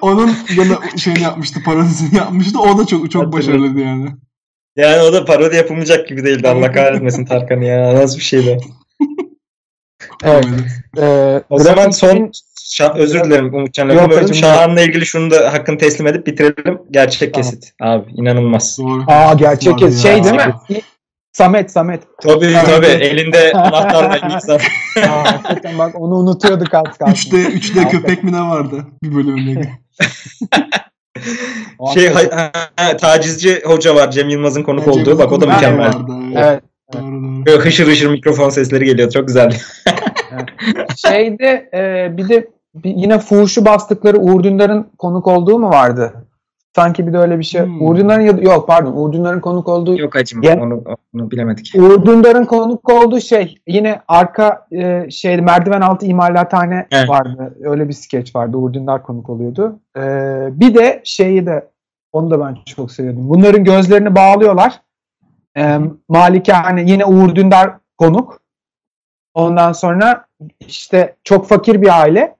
onun gene şeyini yapmıştı. Parodisini yapmıştı. O da çok çok başarılıydı yani. Yani o da parodi yapılmayacak gibi değildi. Allah kahretmesin Tarkan'ı ya. Nasıl bir şeydi. Evet. Ee, O zaman son Şah, özür dilerim Umutcan lafı böldüm. Şahan'la ilgili şunu da hakkını teslim edip bitirelim. Gerçek Tamam. kesit. Abi inanılmaz. Doğru. Aa gerçek ya. şey değil mi? Samet Samet. Tabii Evet. tabii. Elinde anahtarla. Aa, hakikaten bak onu unutuyorduk az kalsın. 3D, 3D köpek mi ne vardı bir bölümünde? Şey ha, ha, tacizci hoca var Cem Yılmaz'ın konuk Cem olduğu. Bak o da mükemmel. vardı, evet. Evet. Doğru doğru. Böyle hışır hışır mikrofon sesleri geliyor. Çok güzeldi. Şeyde e, bir de bir, yine fuhuşu bastıkları Uğur Dündar'ın konuk olduğu mu vardı? Sanki bir de öyle bir şey. Hmm. Uğur Dündar'ın ya- yok pardon Uğur Dündar'ın konuk olduğu Yok acım. Gen- Onu, onu bilemedik. Uğur Dündar'ın konuk olduğu şey yine arka e, şey merdiven altı imalathane Evet. vardı. Öyle bir skeç vardı. Uğur Dündar konuk oluyordu. E, bir de şeyi de onu da ben çok seviyordum. Bunların gözlerini bağlıyorlar. E, Malikane yine Uğur Dündar konuk. Ondan sonra işte çok fakir bir aile.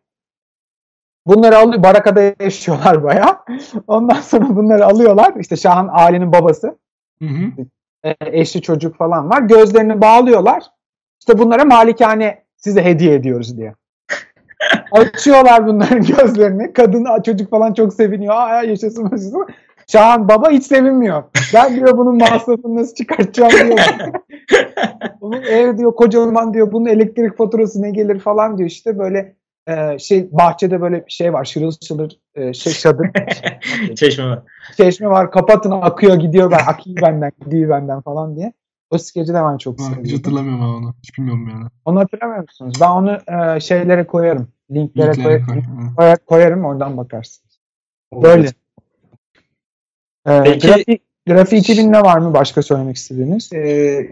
Bunları alıyor. Barakada yaşıyorlar bayağı. Ondan sonra bunları alıyorlar. İşte Şahan ailenin babası Hı hı. e, eşli çocuk falan var. Gözlerini bağlıyorlar. İşte bunlara malikane size hediye ediyoruz diye. Açıyorlar bunların gözlerini. Kadın çocuk falan çok seviniyor. Aa yaşasın yaşasın. Şahan baba hiç sevinmiyor. Ben diyor bunun masrafını nasıl çıkartacağım diyor. bunun ev diyor kocaman diyor. Bunun elektrik faturası ne gelir falan diyor. İşte böyle e, şey bahçede böyle şey var. Şırıl şırıl e, şey çadır Çeşme var. çeşme var kapatın akıyor gidiyor ben akıyor benden gidiyor benden falan diye. O skeci de ben çok Ha, Hiç hatırlamıyorum ben onu. Hiç bilmiyorum yani. Onu hatırlamıyor musunuz? Ben onu e, şeylere koyarım. Linklere Linklere koy- koy. Hı. koyar- koyarım oradan bakarsınız. Böyle. E, Peki- Grafi, Grafi 2000 ne var mı başka söylemek istediğiniz? Ee,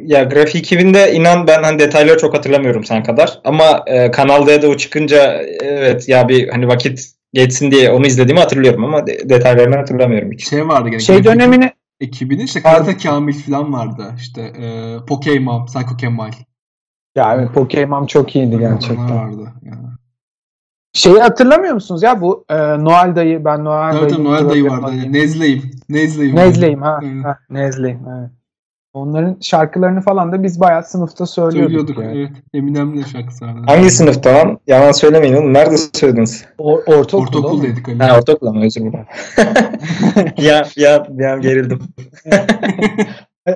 ya Grafik 2000'de inan ben hani detayları çok hatırlamıyorum sen kadar. Ama e, Kanal D'de o çıkınca evet ya bir hani vakit geçsin diye onu izlediğimi hatırlıyorum ama de- detaylarını hatırlamıyorum hiç. Şey vardı gene. Şey dönemini Ekibinin işte Pardon. Karate Kamil falan vardı. İşte e, Pokemon, Psycho Kemal. ya evet Pokemon çok iyiydi Onlar gerçekten. vardı. Yani. Şeyi hatırlamıyor musunuz ya bu e, Noel dayı ben Noel tabii dayı Noel dayı vardı. Yani Nezleyim. Nezleyim. Nezleyim ha, Evet. ha Nezleyim evet. Onların şarkılarını falan da biz bayağı sınıfta söylüyorduk. Söylüyorduk. yani. Evet. Eminem'le şarkısı vardı. Hangi sınıfta lan? Yalan söylemeyin oğlum. Nerede söylediniz? O, ortaokulda oğlum. Ortaokuldaydık Ali. Ha ortaokulda mı? Özür dilerim. ya, ya, ya gerildim.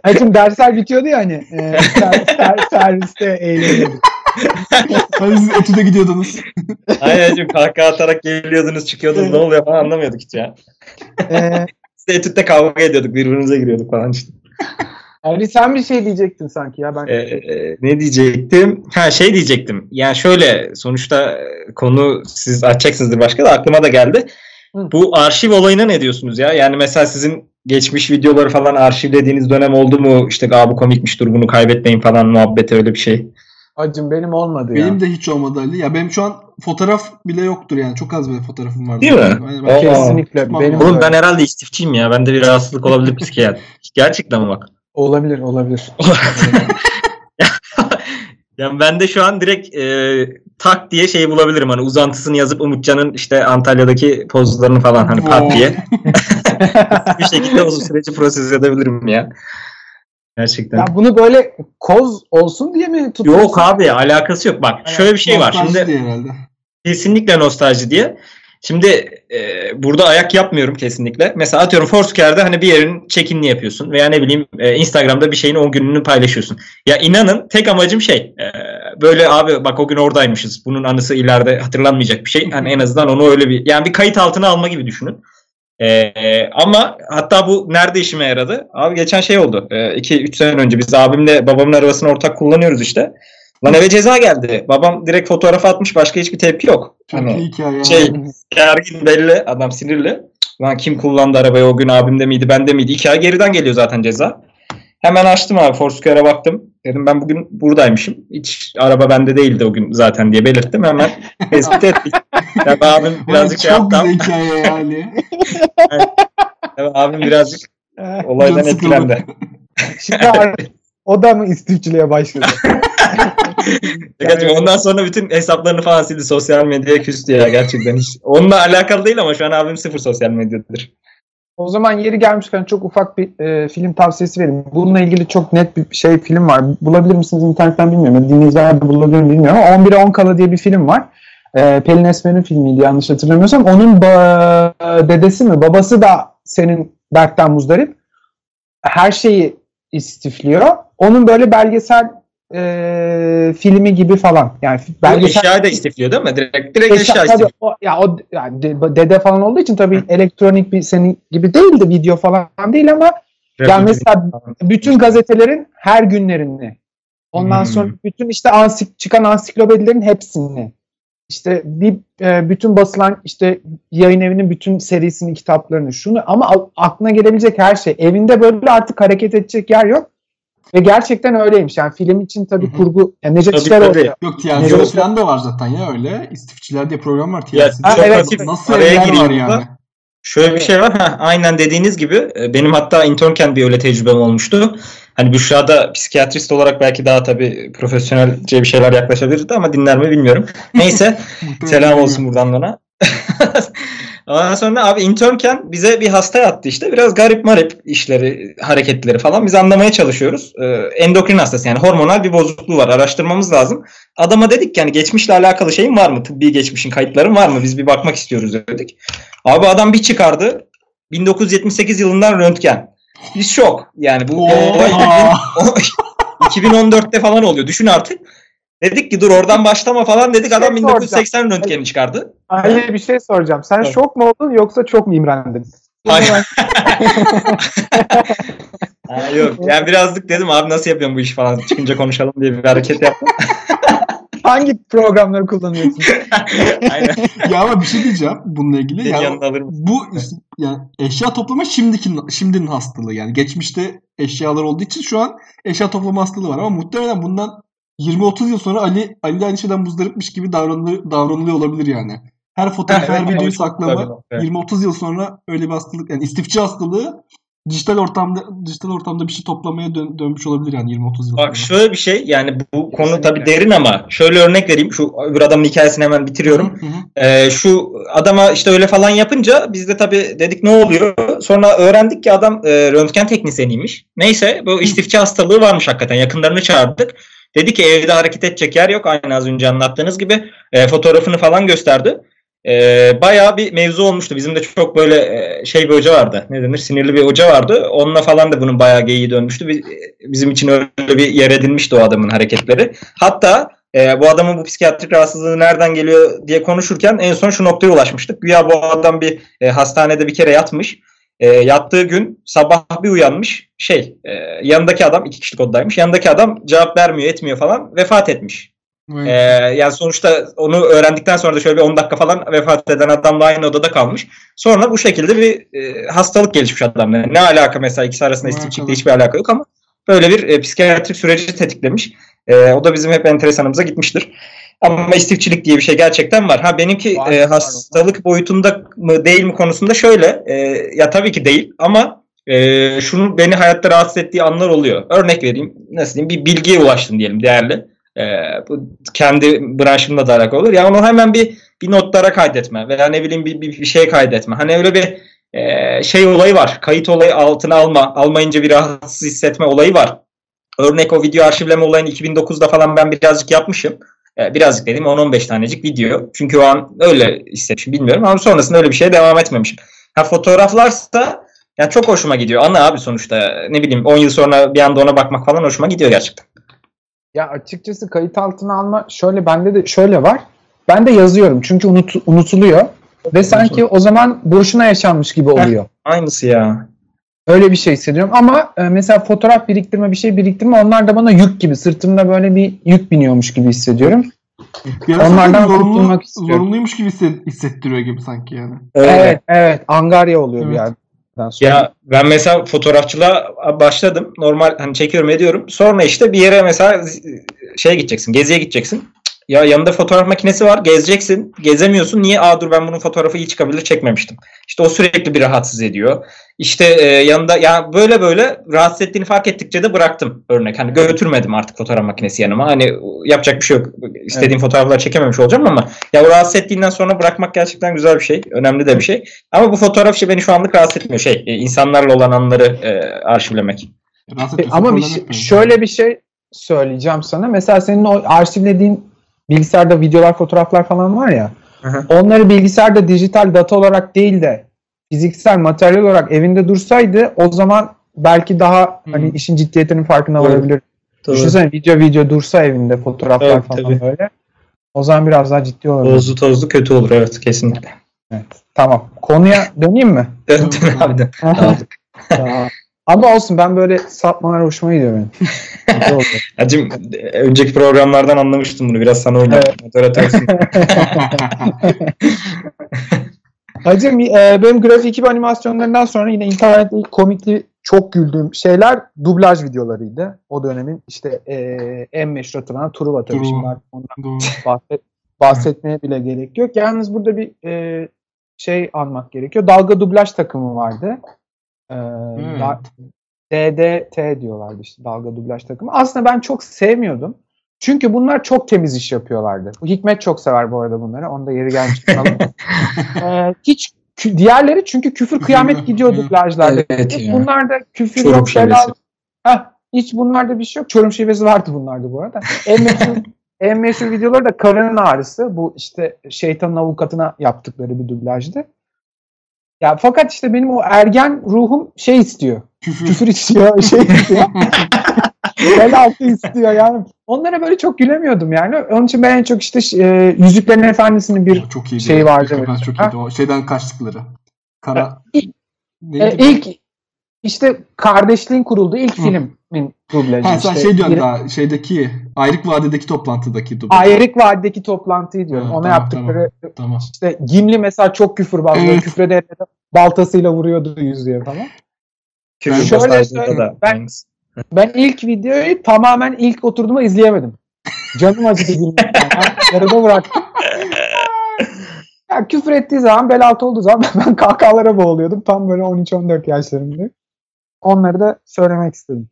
Hacım dersler bitiyordu ya hani. E, ser, ser, serviste eğleniyorduk. Hani siz etüde gidiyordunuz. Aynen çünkü kahkaha atarak geliyordunuz çıkıyordunuz ne oluyor falan anlamıyorduk hiç ya. E, Biz de etütte kavga ediyorduk birbirimize giriyorduk falan işte. Ali sen bir şey diyecektin sanki ya ben. Ee, e, ne diyecektim? Ha şey diyecektim. Yani şöyle sonuçta konu siz açacaksınızdır başka da aklıma da geldi. Hı. Bu arşiv olayına ne diyorsunuz ya? Yani mesela sizin geçmiş videoları falan arşivlediğiniz dönem oldu mu? İşte Aa, bu komikmiş dur bunu kaybetmeyin falan muhabbeti öyle bir şey. Hacım benim olmadı ya. Benim de hiç olmadı Ali. Ya benim şu an fotoğraf bile yoktur yani. Çok az bir fotoğrafım var. Değil mi? Yani ben Aa. Kesinlikle. Tutmam Benim. Oğlum de ben herhalde istifçiyim ya. Bende bir rahatsızlık olabilir psikiyatri. Gerçekten mi bak? olabilir olabilir. Yani ben de şu an direkt e, tak diye şey bulabilirim. Hani uzantısını yazıp Umutcan'ın işte Antalya'daki pozlarını falan hani pat diye. bir şekilde o süreci proses edebilirim ya. Gerçekten. Ya bunu böyle koz olsun diye mi tutuyorsun? Yok abi alakası yok. Bak şöyle bir şey var. Şimdi diye herhalde. kesinlikle nostalji diye. Şimdi e, burada ayak yapmıyorum kesinlikle. Mesela atıyorum Foursquare'da hani bir yerin check-in'ini yapıyorsun veya ne bileyim e, Instagram'da bir şeyin o gününü paylaşıyorsun. Ya inanın tek amacım şey e, böyle abi bak o gün oradaymışız. Bunun anısı ileride hatırlanmayacak bir şey. Hani en azından onu öyle bir yani bir kayıt altına alma gibi düşünün. E, ama hatta bu nerede işime yaradı? Abi geçen şey oldu. 2-3 sene önce biz abimle babamın arabasını ortak kullanıyoruz işte. Lan eve ceza geldi. Babam direkt fotoğraf atmış başka hiçbir tepki yok. Çok Hani hikaye. şey gergin belli adam sinirli. Lan kim kullandı arabayı o gün abimde miydi bende miydi? İki ay geriden geliyor zaten ceza. Hemen açtım abi Foursquare'a baktım. Dedim ben bugün buradaymışım. Hiç araba bende değildi o gün zaten diye belirttim. Hemen tespit ettik. Tabii abim birazcık şey çok yaptı. güzel hikaye yani. Tabii abim birazcık olaydan etkilendi. Şimdi o da mı istifçiliğe başladı? Gerçekten ondan sonra bütün hesaplarını falan sildi. Sosyal medyaya küstü ya gerçekten. Hiç. Onunla alakalı değil ama şu an abim sıfır sosyal medyadır. O zaman yeri gelmişken çok ufak bir e, film tavsiyesi vereyim. Bununla ilgili çok net bir şey film var. Bulabilir misiniz internetten bilmiyorum. Dinleyiciler de bulabilir mi bilmiyorum ama 11'e 10 kala diye bir film var. E, Pelin Esmer'in filmiydi yanlış hatırlamıyorsam. Onun ba- dedesi mi babası da senin dertten muzdarip. Her şeyi istifliyor. Onun böyle belgesel e, filmi gibi falan. Yani belgesel eşyayı da istifliyor değil mi? Direkt, direkt Eşya- eşya tabii istifliyor. o, ya o yani de- dede falan olduğu için tabii elektronik bir senin gibi değil de video falan değil ama yani mesela bütün gazetelerin her günlerini ondan Hmm. sonra bütün işte ansik çıkan ansiklopedilerin hepsini işte bir e, bütün basılan işte yayın evinin bütün serisinin kitaplarını şunu ama aklına gelebilecek her şey evinde böyle artık hareket edecek yer yok ve gerçekten öyleymiş yani film için tabii Hı hı. kurgu yani Necdet Tabii, İşler tabii. Yok TLC'de falan da var zaten ya öyle. İstifçiler diye program var Ya, TLC'de. Ha, evet. Nasıl araya evler var gireyim yani. Şöyle bir şey var. Ha, aynen dediğiniz gibi e, benim hatta internken bir öyle tecrübem olmuştu. Hani Büşra da psikiyatrist olarak belki daha tabii profesyonelce bir şeyler yaklaşabilirdi ama dinler mi bilmiyorum. Neyse selam olsun buradan ona. Ondan sonra abi internken bize bir hasta yattı işte. Biraz garip marip işleri, hareketleri falan. Biz anlamaya çalışıyoruz. Ee, endokrin hastası yani hormonal bir bozukluğu var. Araştırmamız lazım. Adama dedik ki yani geçmişle alakalı şeyin var mı? Tıbbi geçmişin kayıtların var mı? Biz bir bakmak istiyoruz dedik. Abi adam bir çıkardı. 1978 yılından röntgen. Biz şok. Yani bu olay Oha! 2014'te falan oluyor. Düşün artık. Dedik ki dur oradan başlama falan dedik. Adam Şey 1980 röntgeni çıkardı. Ali bir şey soracağım. Sen Evet. şok mu oldun yoksa çok mu imrendin? Hayır. Ha, yok. Yani birazcık dedim abi nasıl yapıyorum bu işi falan. Çıkınca konuşalım diye bir hareket yaptım. Hangi programları kullanıyorsun? Aynen. ya ama bir şey diyeceğim bununla ilgili. Beni Ya, yanına alırım. bu yani eşya toplama şimdiki şimdinin hastalığı yani. Geçmişte eşyalar olduğu için şu an eşya toplama hastalığı var ama muhtemelen bundan 20-30 yıl sonra Ali Ali aynı şeyden muzdaripmiş gibi davranılıyor, davranılıyor olabilir yani. Her fotoğraf, Evet, her videoyu evet, saklama tabii, evet. 20-30 yıl sonra öyle bir hastalık yani istifçi hastalığı dijital ortamda dijital ortamda bir şey toplamaya dön, dönmüş olabilir yani 20-30 yıl sonra. Bak şöyle bir şey yani bu konu Kesinlikle. tabii derin ama şöyle örnek vereyim. Şu öbür adamın hikayesini hemen bitiriyorum. Hı hı. Ee, şu adama işte öyle falan yapınca biz de tabii dedik ne oluyor? Sonra öğrendik ki adam e, röntgen teknisyeniymiş. Neyse bu istifçi hastalığı varmış hakikaten. Yakınlarını çağırdık. Dedi ki evde hareket edecek yer yok. Aynı az önce anlattığınız gibi. E, fotoğrafını falan gösterdi. E, bayağı bir mevzu olmuştu. Bizim de çok böyle e, şey bir hoca vardı. Ne denir? Sinirli bir hoca vardı. Onunla falan da bunun bayağı geyiği dönmüştü. Biz- Bizim için öyle bir yer edinmişti o adamın hareketleri. Hatta e, bu adamın bu psikiyatrik rahatsızlığı nereden geliyor diye konuşurken en son şu noktaya ulaşmıştık. Güya bu adam bir e, hastanede bir kere yatmış. E, yattığı gün sabah bir uyanmış. Şey e, yanındaki adam iki kişilik odadaymış. Yanındaki adam cevap vermiyor etmiyor falan vefat etmiş. Evet. Ee, yani sonuçta onu öğrendikten sonra da şöyle bir 10 dakika falan vefat eden adamla aynı odada kalmış. Sonra bu şekilde bir e, hastalık gelişmiş adamla. Ne alaka mesela ikisi arasında istifçilikle alaka? hiçbir alaka yok ama böyle bir e, psikiyatrik süreci tetiklemiş. E, o da bizim hep enteresanımıza gitmiştir. Ama istifçilik diye bir şey gerçekten var. Ha benimki Var, e, var. hastalık boyutunda mı değil mi konusunda şöyle. e, ya tabii ki değil ama e, şunun beni hayatta rahatsız ettiği anlar oluyor. Örnek vereyim. Nasıl diyeyim? Bir bilgiye ulaştım diyelim değerli. E, bu kendi branşımla da alakalı olur. Yani onu hemen bir bir notlara kaydetme veya ne bileyim bir, bir, bir şey kaydetme. Hani öyle bir e, şey olayı var. Kayıt olayı altına alma. Almayınca bir rahatsız hissetme olayı var. Örnek o video arşivleme olayını 2009'da falan ben birazcık yapmışım. E, birazcık dediğim 10-15 tanecik video. Çünkü o an öyle hissetmişim bilmiyorum ama sonrasında öyle bir şeye devam etmemişim. Ha fotoğraflarsa yani çok hoşuma gidiyor. Ana abi sonuçta ne bileyim 10 yıl sonra bir anda ona bakmak falan hoşuma gidiyor gerçekten. Ya açıkçası kayıt altına alma şöyle bende de şöyle var. Ben de yazıyorum çünkü unut, unutuluyor ve sanki o zaman boşuna yaşanmış gibi oluyor. Aynısı ya. Öyle bir şey hissediyorum ama e, mesela fotoğraf biriktirme bir şey biriktirme onlar da bana yük gibi sırtımda böyle bir yük biniyormuş gibi hissediyorum. Bir ara onlardan zorunlu, kurtulmak istiyorum. zorunluymuş gibi hisset- hissettiriyor gibi sanki yani. Öyle. Evet evet angarya oluyor bir Evet. yerden sonra. Ya ben mesela fotoğrafçılığa başladım. Normal hani çekiyorum ediyorum. Sonra işte bir yere mesela şeye gideceksin. Geziye gideceksin. Ya yanında fotoğraf makinesi var. Gezeceksin. Gezemiyorsun. Niye? Aa dur ben bunun fotoğrafı iyi çıkabilir çekmemiştim. İşte o sürekli bir rahatsız ediyor. İşte e, yanında ya böyle böyle rahatsız ettiğini fark ettikçe de bıraktım örnek. Hani götürmedim artık fotoğraf makinesi yanıma. Hani yapacak bir şey yok. İstediğim fotoğrafları çekememiş olacağım ama ya o rahatsız ettiğinden sonra bırakmak gerçekten güzel bir şey. Önemli de bir şey. Ama bu fotoğraf işi beni şu anlık rahatsız etmiyor. Şey, e, insanlarla olan anları e, arşivlemek. Rahatsız Ama bir şey- şöyle bir şey söyleyeceğim sana. Mesela senin o arşivlediğin bilgisayarda videolar, fotoğraflar falan var ya. Hı hı. Onları bilgisayarda dijital data olarak değil de fiziksel materyal olarak evinde dursaydı o zaman belki daha Hı. hani işin ciddiyetinin farkına Doğru. varabilir. Düşünsene video video dursa evinde fotoğraflar Evet, falan tabii. böyle. O zaman biraz daha ciddi olabilir. Tozlu tozlu kötü olur evet kesinlikle. Evet. Tamam. Konuya döneyim mi? Dön dön abi dön. Tamam. Ama olsun ben böyle sapmalar hoşuma gidiyor benim. Hacım önceki programlardan anlamıştım bunu. Biraz sana oynadım. Moderatörsün. Hacım e, benim grafik ekibi animasyonlarından sonra yine internette ilk komikli çok güldüğüm şeyler dublaj videolarıydı. O dönemin işte e, en meşhur hatırlanan Truva tabii şimdi artık ondan bahset, bahsetmeye bile gerek yok. Yalnız burada bir e, şey almak gerekiyor. Dalga dublaj takımı vardı. E, Evet. da- DDT diyorlardı işte dalga dublaj takımı. Aslında ben çok sevmiyordum. Çünkü bunlar çok temiz iş yapıyorlardı. Hikmet çok sever bu arada bunları. Onu da yeri gelmiş. Ee, hiç diğerleri çünkü küfür kıyamet gidiyor dublajlarda. Evet Hiç ya. bunlarda küfür Çorum yok. şivesi. bela- Heh, hiç bunlarda bir şey yok. Çorum şivesi vardı bunlarda bu arada. En meşhur, en meşhur videoları da karının ağrısı. Bu işte şeytanın avukatına yaptıkları bir dublajdı. Ya fakat işte benim o ergen ruhum şey istiyor. Küfür. Küfür istiyor, şey istiyor. Bel altı istiyor yani. Onlara böyle çok gülemiyordum yani. Onun için ben en çok işte e, Yüzüklerin Efendisi'nin bir çok iyiydi. şey vardı mesela. çok iyiydi. O şeyden kaçtıkları. Kara. İlk- e, bu? ilk işte kardeşliğin kurulduğu ilk Hı. Filmin dublajı. Ha, sen işte. şey diyorsun daha şeydeki Ayrık Vadideki toplantıdaki dublaj. Ayrık Vadideki toplantıyı diyorum. Ha, Ona tamam, yaptıkları Tamam. işte Gimli mesela çok küfürbaz. Evet. Evet. Küfrede baltasıyla vuruyordu yüzüye falan. Küfür Şöyle söyleyeyim, da ben-. Ben ilk videoyu tamamen ilk oturduğumda izleyemedim. Canım acıdı gülmekten. Yarıda bıraktım. Ya küfür ettiği zaman bel altı olduğu zaman ben kahkahalara boğuluyordum. Tam böyle 13-14 yaşlarında. Onları da söylemek istedim.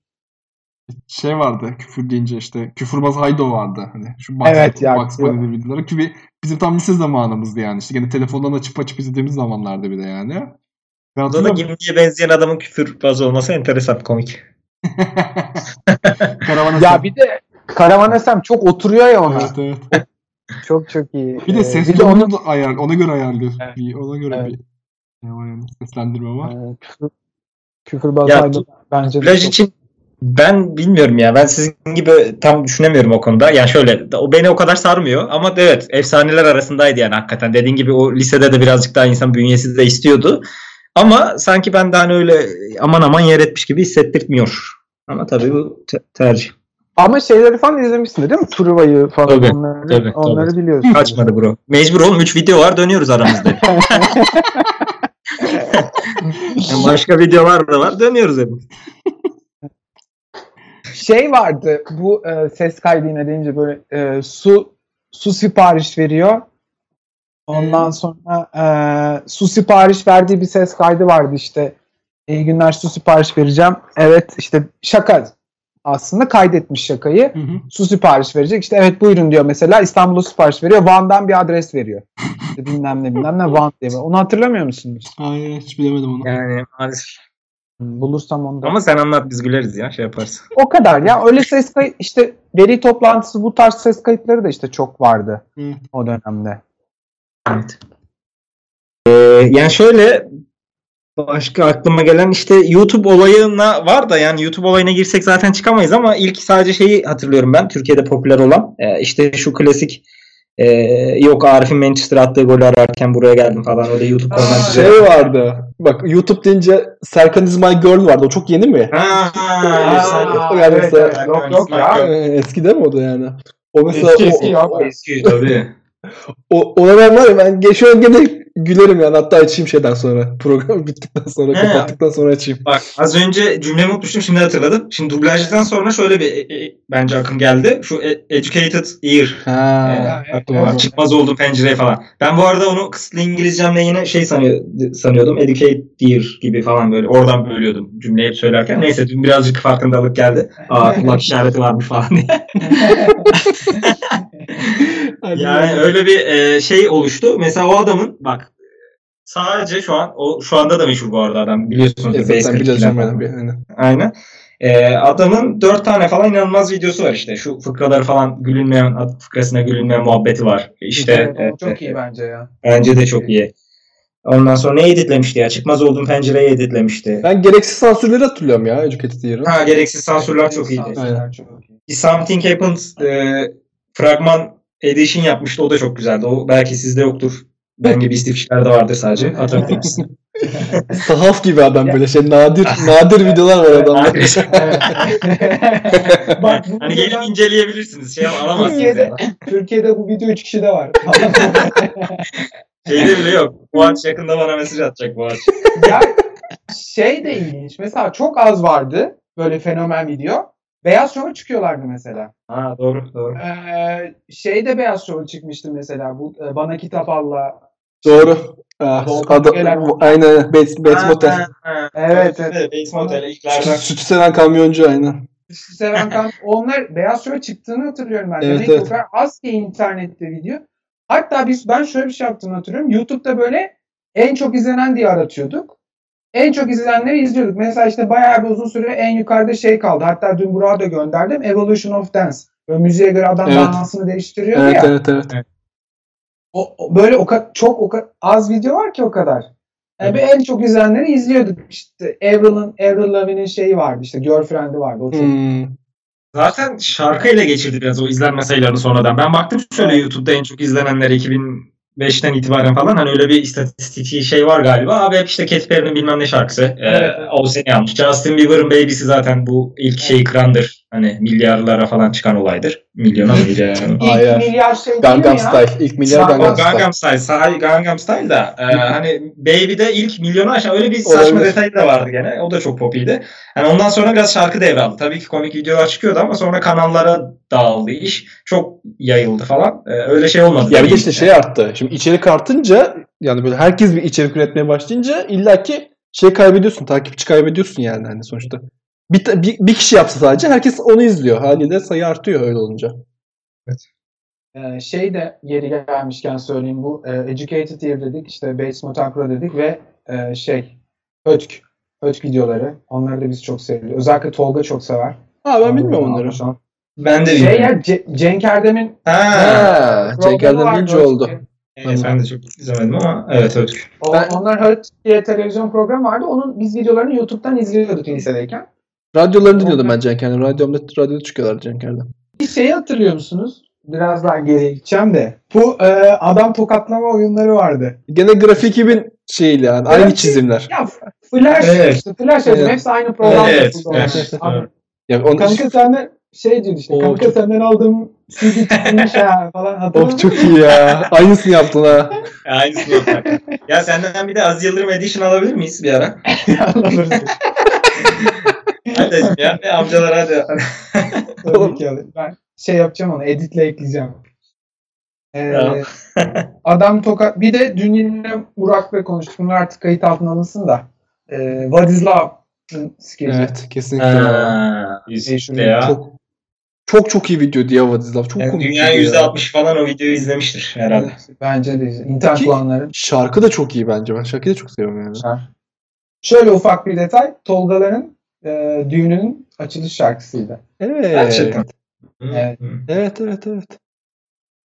Şey vardı küfür deyince işte küfürbaz Haydo vardı. Hani şu Bugs, Evet ya. Bugs Bunny videoları. Ki bir- bizim tam lise zamanımızdı yani. İşte gene telefondan açıp açıp izlediğimiz zamanlarda bir de yani. Ben Burada da. Gimli'ye benzeyen adamın küfürbaz olması enteresan komik. Ya bir de Karavan SM çok oturuyor ya ona. Evet evet. Çok çok iyi. Bir de Ee, ses bir de tonunu onun da ayar, ona göre ayarlıyor. Evet. Bir, ona göre Evet. bir ne var yani seslendirme var. e, küfür, küfürbaz Ya, Haydo bence Plaj çok- için ben bilmiyorum ya. Ben sizin gibi tam düşünemiyorum o konuda. Yani şöyle o beni o kadar sarmıyor ama evet efsaneler arasındaydı yani hakikaten. Dediğin gibi o lisede de birazcık daha insan bünyesi de istiyordu. Ama sanki ben de hani öyle aman aman yer etmiş gibi hissettirtmiyor. Ama tabii bu te- tercih. Ama şeyleri falan izlemişsin değil mi? Truva'yı falan Tabii, onları, tabii, onları tabii. biliyorsun. Kaçmadı bro. Mecbur oğlum 3 video var dönüyoruz aramızda. Yani başka videolar da var dönüyoruz hep. şey vardı bu e, ses kaydı yine deyince böyle e, su su sipariş veriyor. Ondan sonra e, su sipariş verdiği bir ses kaydı vardı işte. İyi günler su sipariş vereceğim. Evet işte şaka aslında kaydetmiş şakayı. Hı hı. Su sipariş verecek. İşte evet buyurun diyor mesela. İstanbul'a sipariş veriyor. Van'dan bir adres veriyor. İşte bilmem ne bilmem ne Van diye. Onu hatırlamıyor musunuz? Hayır hiç bilemedim onu. Yani maalesef. Bulursam onu da. Ama sen anlat biz güleriz ya şey yaparız. O kadar ya. Öyle ses kayıt işte veri toplantısı bu tarz ses kayıtları da işte çok vardı o dönemde. Evet. Ee, yani şöyle başka aklıma gelen işte YouTube olayına var da yani YouTube olayına girsek zaten çıkamayız ama ilk sadece şeyi hatırlıyorum ben Türkiye'de popüler olan Ee, işte şu klasik e, yok Arif'in Manchester attığı golü ararken buraya geldim falan öyle YouTube komentleri. Şey vardı. Bak YouTube deyince Serkan is my girl vardı. O çok yeni mi? Ha, Aa, yani mesela- Yok yok ya. Eski değil mi o da yani? O mesela Eski, o- eski ya. o, Eski tabii. o, ona ben var ya ben geçiyorum gene gülerim yani hatta açayım şeyden sonra program bittikten sonra He. kapattıktan sonra açayım. Bak az önce cümlemi unutmuştum şimdi hatırladım. Şimdi dublajdan sonra şöyle bir e, e, bence akım geldi. Şu e- educated ear Ha. Ee, evet, aklıma evet. çıkmaz oldu pencereye falan. Ben bu arada onu kısıtlı İngilizcemle yine şey sanıyor, sanıyordum. Educate dear gibi falan böyle. Oradan bölüyordum cümleyi söylerken. Neyse dün birazcık farkındalık geldi. Aa kulak işareti varmış falan diye. Yani ya. öyle bir e, şey oluştu. Mesela o adamın bak sadece şu an o şu anda da meşhur bu arada adam biliyorsunuz. E, Base zaten biliyoruz 42'ler canım falan. yani. Aynen. Aynen. Ee, adamın dört tane falan inanılmaz videosu var işte. Şu fıkraları falan gülünmeyen, fıkrasına gülünmeyen muhabbeti var. İşte Evet, e, çok iyi bence ya. Bence de çok iyi. Ondan sonra ne editlemişti ya? Çıkmaz olduğum pencereyi editlemişti. Ben gereksiz sansürleri hatırlıyorum ya Educated Year'ı. Ha gereksiz sansürler çok iyiydi. Sansürler çok iyi. Something Happened e, fragman edition yapmıştı. O da çok güzeldi. O belki sizde yoktur. Ben gibi istifçilerde vardır sadece. Musun? Sahaf gibi adam böyle şey nadir nadir videolar var adamda. Bak bu hani gelip videodan- inceleyebilirsiniz. Şey alamazsınız. Türkiye'de, Yani. Türkiye'de bu video 3 kişi de var. Şeyde bile yok. Bu aç yakında bana mesaj atacak bu aç. ya şey de ilginç. Mesela çok az vardı böyle fenomen video. Beyaz Şov'a çıkıyorlardı mesela. Ha doğru doğru. Ee, şey de Beyaz Şov'a çıkmıştı mesela. Bu e, Bana Kitap Alla. Doğru. Ah, Doğru. adam, aynen Bates, Bates Ha, Motel. ha, ha. Evet, Tabii, evet. Bates Motel ilklerden. Sütü seven kamyoncu aynen. Seven Kan onlar Beyaz Şov'a çıktığını hatırlıyorum ben. Evet, Demek evet. kadar az ki internette video. Hatta biz ben şöyle bir şey yaptığını hatırlıyorum. YouTube'da böyle en çok izlenen diye aratıyorduk. En çok izlenenleri izliyorduk. Mesela işte bayağı bir uzun süre en yukarıda şey kaldı. Hatta dün Burak'a da gönderdim. Evolution of Dance. Böyle müziğe göre adam Evet. dansını değiştiriyordu Evet ya. evet evet. O, o- böyle o çok o az video var ki o kadar. Yani bir en çok izlenenleri izliyorduk. İşte Avril'ın Avril Lavigne'in şeyi vardı işte Girlfriend'i vardı. O çok Hmm. Zaten şarkıyla geçirdi biraz o izlenme sayılarını sonradan. Ben baktım şöyle YouTube'da en çok izlenenler 2005'ten itibaren falan hani öyle bir istatistik şey var galiba. Abi hep işte Katy Perry'nin bilmem ne şarkısı. Ee, Evet. o seni almış. Justin Bieber'ın Baby'si zaten bu ilk şeyi kırandır. Hani milyarlara falan çıkan olaydır. Milyona mı milyara mı? İlk Hayır. milyar şey değil mi Gangnam? Style. İlk milyar Sa- Gangnam O Style. Gangnam Style. Sahi Gangnam Style da e, hani Baby'de ilk milyonu aşan öyle bir saçma Olabilir. detay da vardı gene. O da çok popiydi. Yani ondan sonra biraz şarkı devraldı. Tabii ki komik videolar çıkıyordu ama sonra kanallara dağıldı iş. Çok yayıldı falan. E, öyle şey olmadı. Ya bir de işte şey arttı. Şimdi içerik artınca yani böyle herkes bir içerik üretmeye başlayınca illaki şey kaybediyorsun. Takipçi kaybediyorsun yani hani sonuçta. Bir, bir, bir kişi yapsa sadece herkes onu izliyor. Haliyle sayı artıyor öyle olunca. Ee, şey de yeri gelmişken söyleyeyim bu e, Educated Ear dedik işte Bates Motakura dedik ve e, şey Ötk Ötk videoları onları da biz çok seviyoruz. Özellikle Tolga çok sever. Ha ben bilmiyorum onları. Ben de Şey bilmiyorum. ya Ce- Cenk Erdem'in Ha. Ha, Cenk Erdem birinci oldu. Evet, ben de çok izlemedim ama evet Ötük. O, Ben- Onlar Hurt diye televizyon programı vardı. Onun biz videolarını YouTube'dan izliyorduk lisedeyken. Radyolarını dinliyordum ben Cenk Erdem. Radyomda, radyoda çıkıyorlar Cenk Erdem. Bir şeyi hatırlıyor musunuz? Biraz daha geriye gideceğim de. Bu e, adam tokatlama oyunları vardı. Gene grafik 2000 şeyle yani. Aynı çizimler. Ya Flash Evet. işte Flash. Evet. Hepsi aynı program. Evet, evet. Yani onu, Kanka senden şey diyor işte. Oo, kanka çok- senden aldığım CD çıkmış ya falan. Hatırladın of çok iyi ya. Aynısını yaptın ha. Aynısını yapar. ya senden bir de Aziz Yıldırım Edition alabilir miyiz bir ara? mı? Ya ne amcalar hadi. Tabii ki alayım. Ben şey yapacağım onu. Editle ekleyeceğim. Ee, adam tokat. Bir de dün yine Burak'la konuştuk. Bunlar artık kayıt altına alınsın da. Ee, What is skeci. Evet kesinlikle. Ha, işte ya. Çok çok çok iyi video diye Vadislav. Çok Yani komik. dünyanın video ya. %60 falan o videoyu izlemiştir herhalde. Bence de. İnternet kullananların. Şarkı da çok iyi bence. Ben şarkıyı da çok seviyorum yani. Şöyle ufak bir detay. Tolgaların e, düğününün açılış şarkısıydı. Evet. Gerçekten. Hı, Evet. Evet evet evet.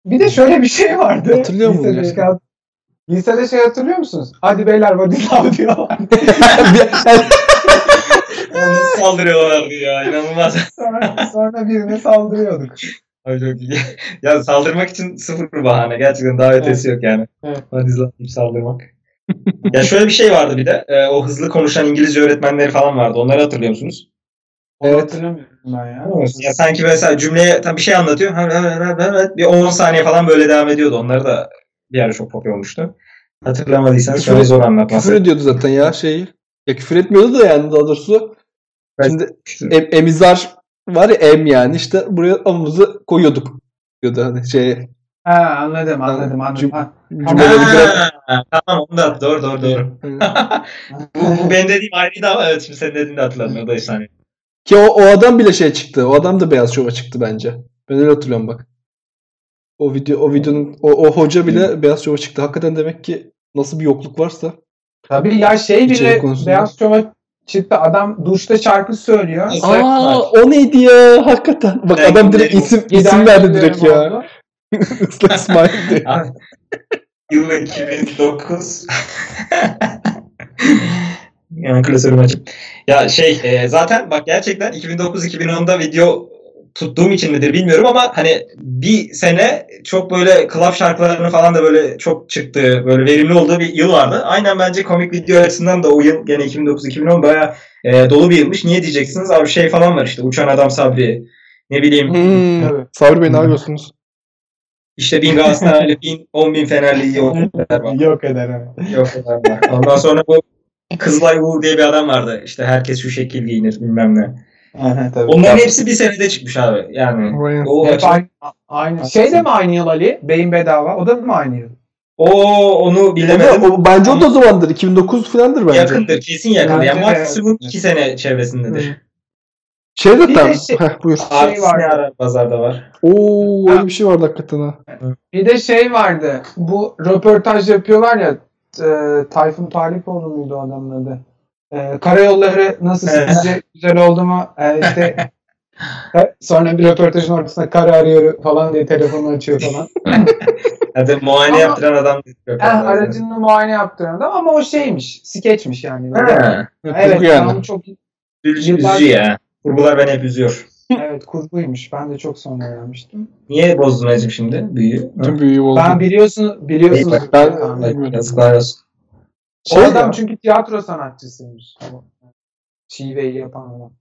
Bir de şöyle bir şey vardı. Hatırlıyor musun Lisede, gerçekten? lisede şey hatırlıyor musunuz? Hadi beyler What is Love diyorlar. Onu saldırıyorlardı ya inanılmaz. sonra, sonra birine saldırıyorduk. Ay çok iyi. ya saldırmak için sıfır bir bahane. Gerçekten daha ötesi yok yani. Evet. Hadi izleyip saldırmak. Ya şöyle bir şey vardı bir de. e, o hızlı konuşan İngilizce öğretmenleri falan vardı. Onları hatırlıyor musunuz? Evet. hatırlamıyorum ben ya. Ya sanki mesela cümleye tam bir şey anlatıyor. Ha, ha, ha, ha, ha, Bir 10 saniye falan böyle devam ediyordu. Onları da bir ara çok popüler olmuştu. Hatırlamadıysanız Küfür- şöyle zor küfür anlatması. ediyordu zaten ya şeyi. Ya küfür etmiyordu da yani daha doğrusu. Şimdi em, emizar var ya em yani işte buraya amımızı koyuyorduk diyordu hani şey Ha anladım anladım anladım. Cüm- Ha, cümleleri biraz Ha, tamam onu da doğru doğru doğru. bu, bu benim dediğim aynıydı ama evet şimdi senin dediğini de hatırladım. O da efsane. ki o, o adam bile şey çıktı. O adam da beyaz şova çıktı bence. Ben öyle hatırlıyorum bak. O video o videonun o, o hoca bile beyaz şova çıktı. Hakikaten demek ki nasıl bir yokluk varsa Tabii ya şey bile konusunda. Beyaz Şov'a çıktı. Adam duşta şarkı söylüyor. Aa, Aa o neydi ya hakikaten. Bak Ben adam direkt isim isim verdi direkt ya. oldu. Islak İsmail diye. Yıl 2009. yani klasörüm açık. Ya şey e, zaten bak gerçekten 2009-2010'da video tuttuğum için midir bilmiyorum ama hani bir sene çok böyle club şarkılarının falan da böyle çok çıktığı, böyle verimli olduğu bir yıl vardı. Aynen bence komik video açısından da o yıl gene 2009-2010 baya dolu bir yılmış. Niye diyeceksiniz? Abi şey falan var işte Uçan Adam Sabri. Ne bileyim Hmm. Sabri Bey ne yapıyorsunuz? İşte bin Galatasaraylı, bin, on bin Fenerli yok. var. Yok eder evet. Yok o kadar var. Ondan sonra bu Kızılay Uğur diye bir adam vardı. İşte herkes şu şekil giyinir bilmem ne. Aha, tabii. Onların hepsi bir senede çıkmış abi. Yani o Hep açı- aynı, aynı. Şey de mi aynı yıl Ali? Beyin bedava. O da mı aynı yıl? o onu O bilemedim. o, bence o da o zamandır. 2009 falandır bence. Yakındır. Kesin yakındır. Yani Bence de. maksimum iki sene çevresindedir. Şey zaten. de şey- Heh, buyur. Artist var. ne arar pazarda var. Oo öyle bir şey vardı hakikaten ha. Bir de şey vardı. Bu röportaj yapıyorlar ya. E, Tayfun Talipoğlu muydu o adamın adı? E, karayolları nasıl Evet. sizce güzel oldu mu? E, işte e, sonra bir röportajın ortasında kara arıyor falan diye telefonu açıyor falan. Hadi muayene Ama- yaptıran adam. Abi. aracını muayene yaptıran adam ama o şeymiş. Skeçmiş yani. Evet, Kurgu yani. tamam, çok üzücü ya. Kurgular beni hep üzüyor. evet kurguymuş. Ben de çok sonra öğrenmiştim. Niye bozdun acım şimdi büyüyü? Tüm büyüğü oldu. Ben biliyorsun biliyorsunuz. İyi, ben- Ben, bilmiyorum. Yazıklar olsun. o Şey adam ya, çünkü tiyatro sanatçısıymış. Şiveyi yapan adam.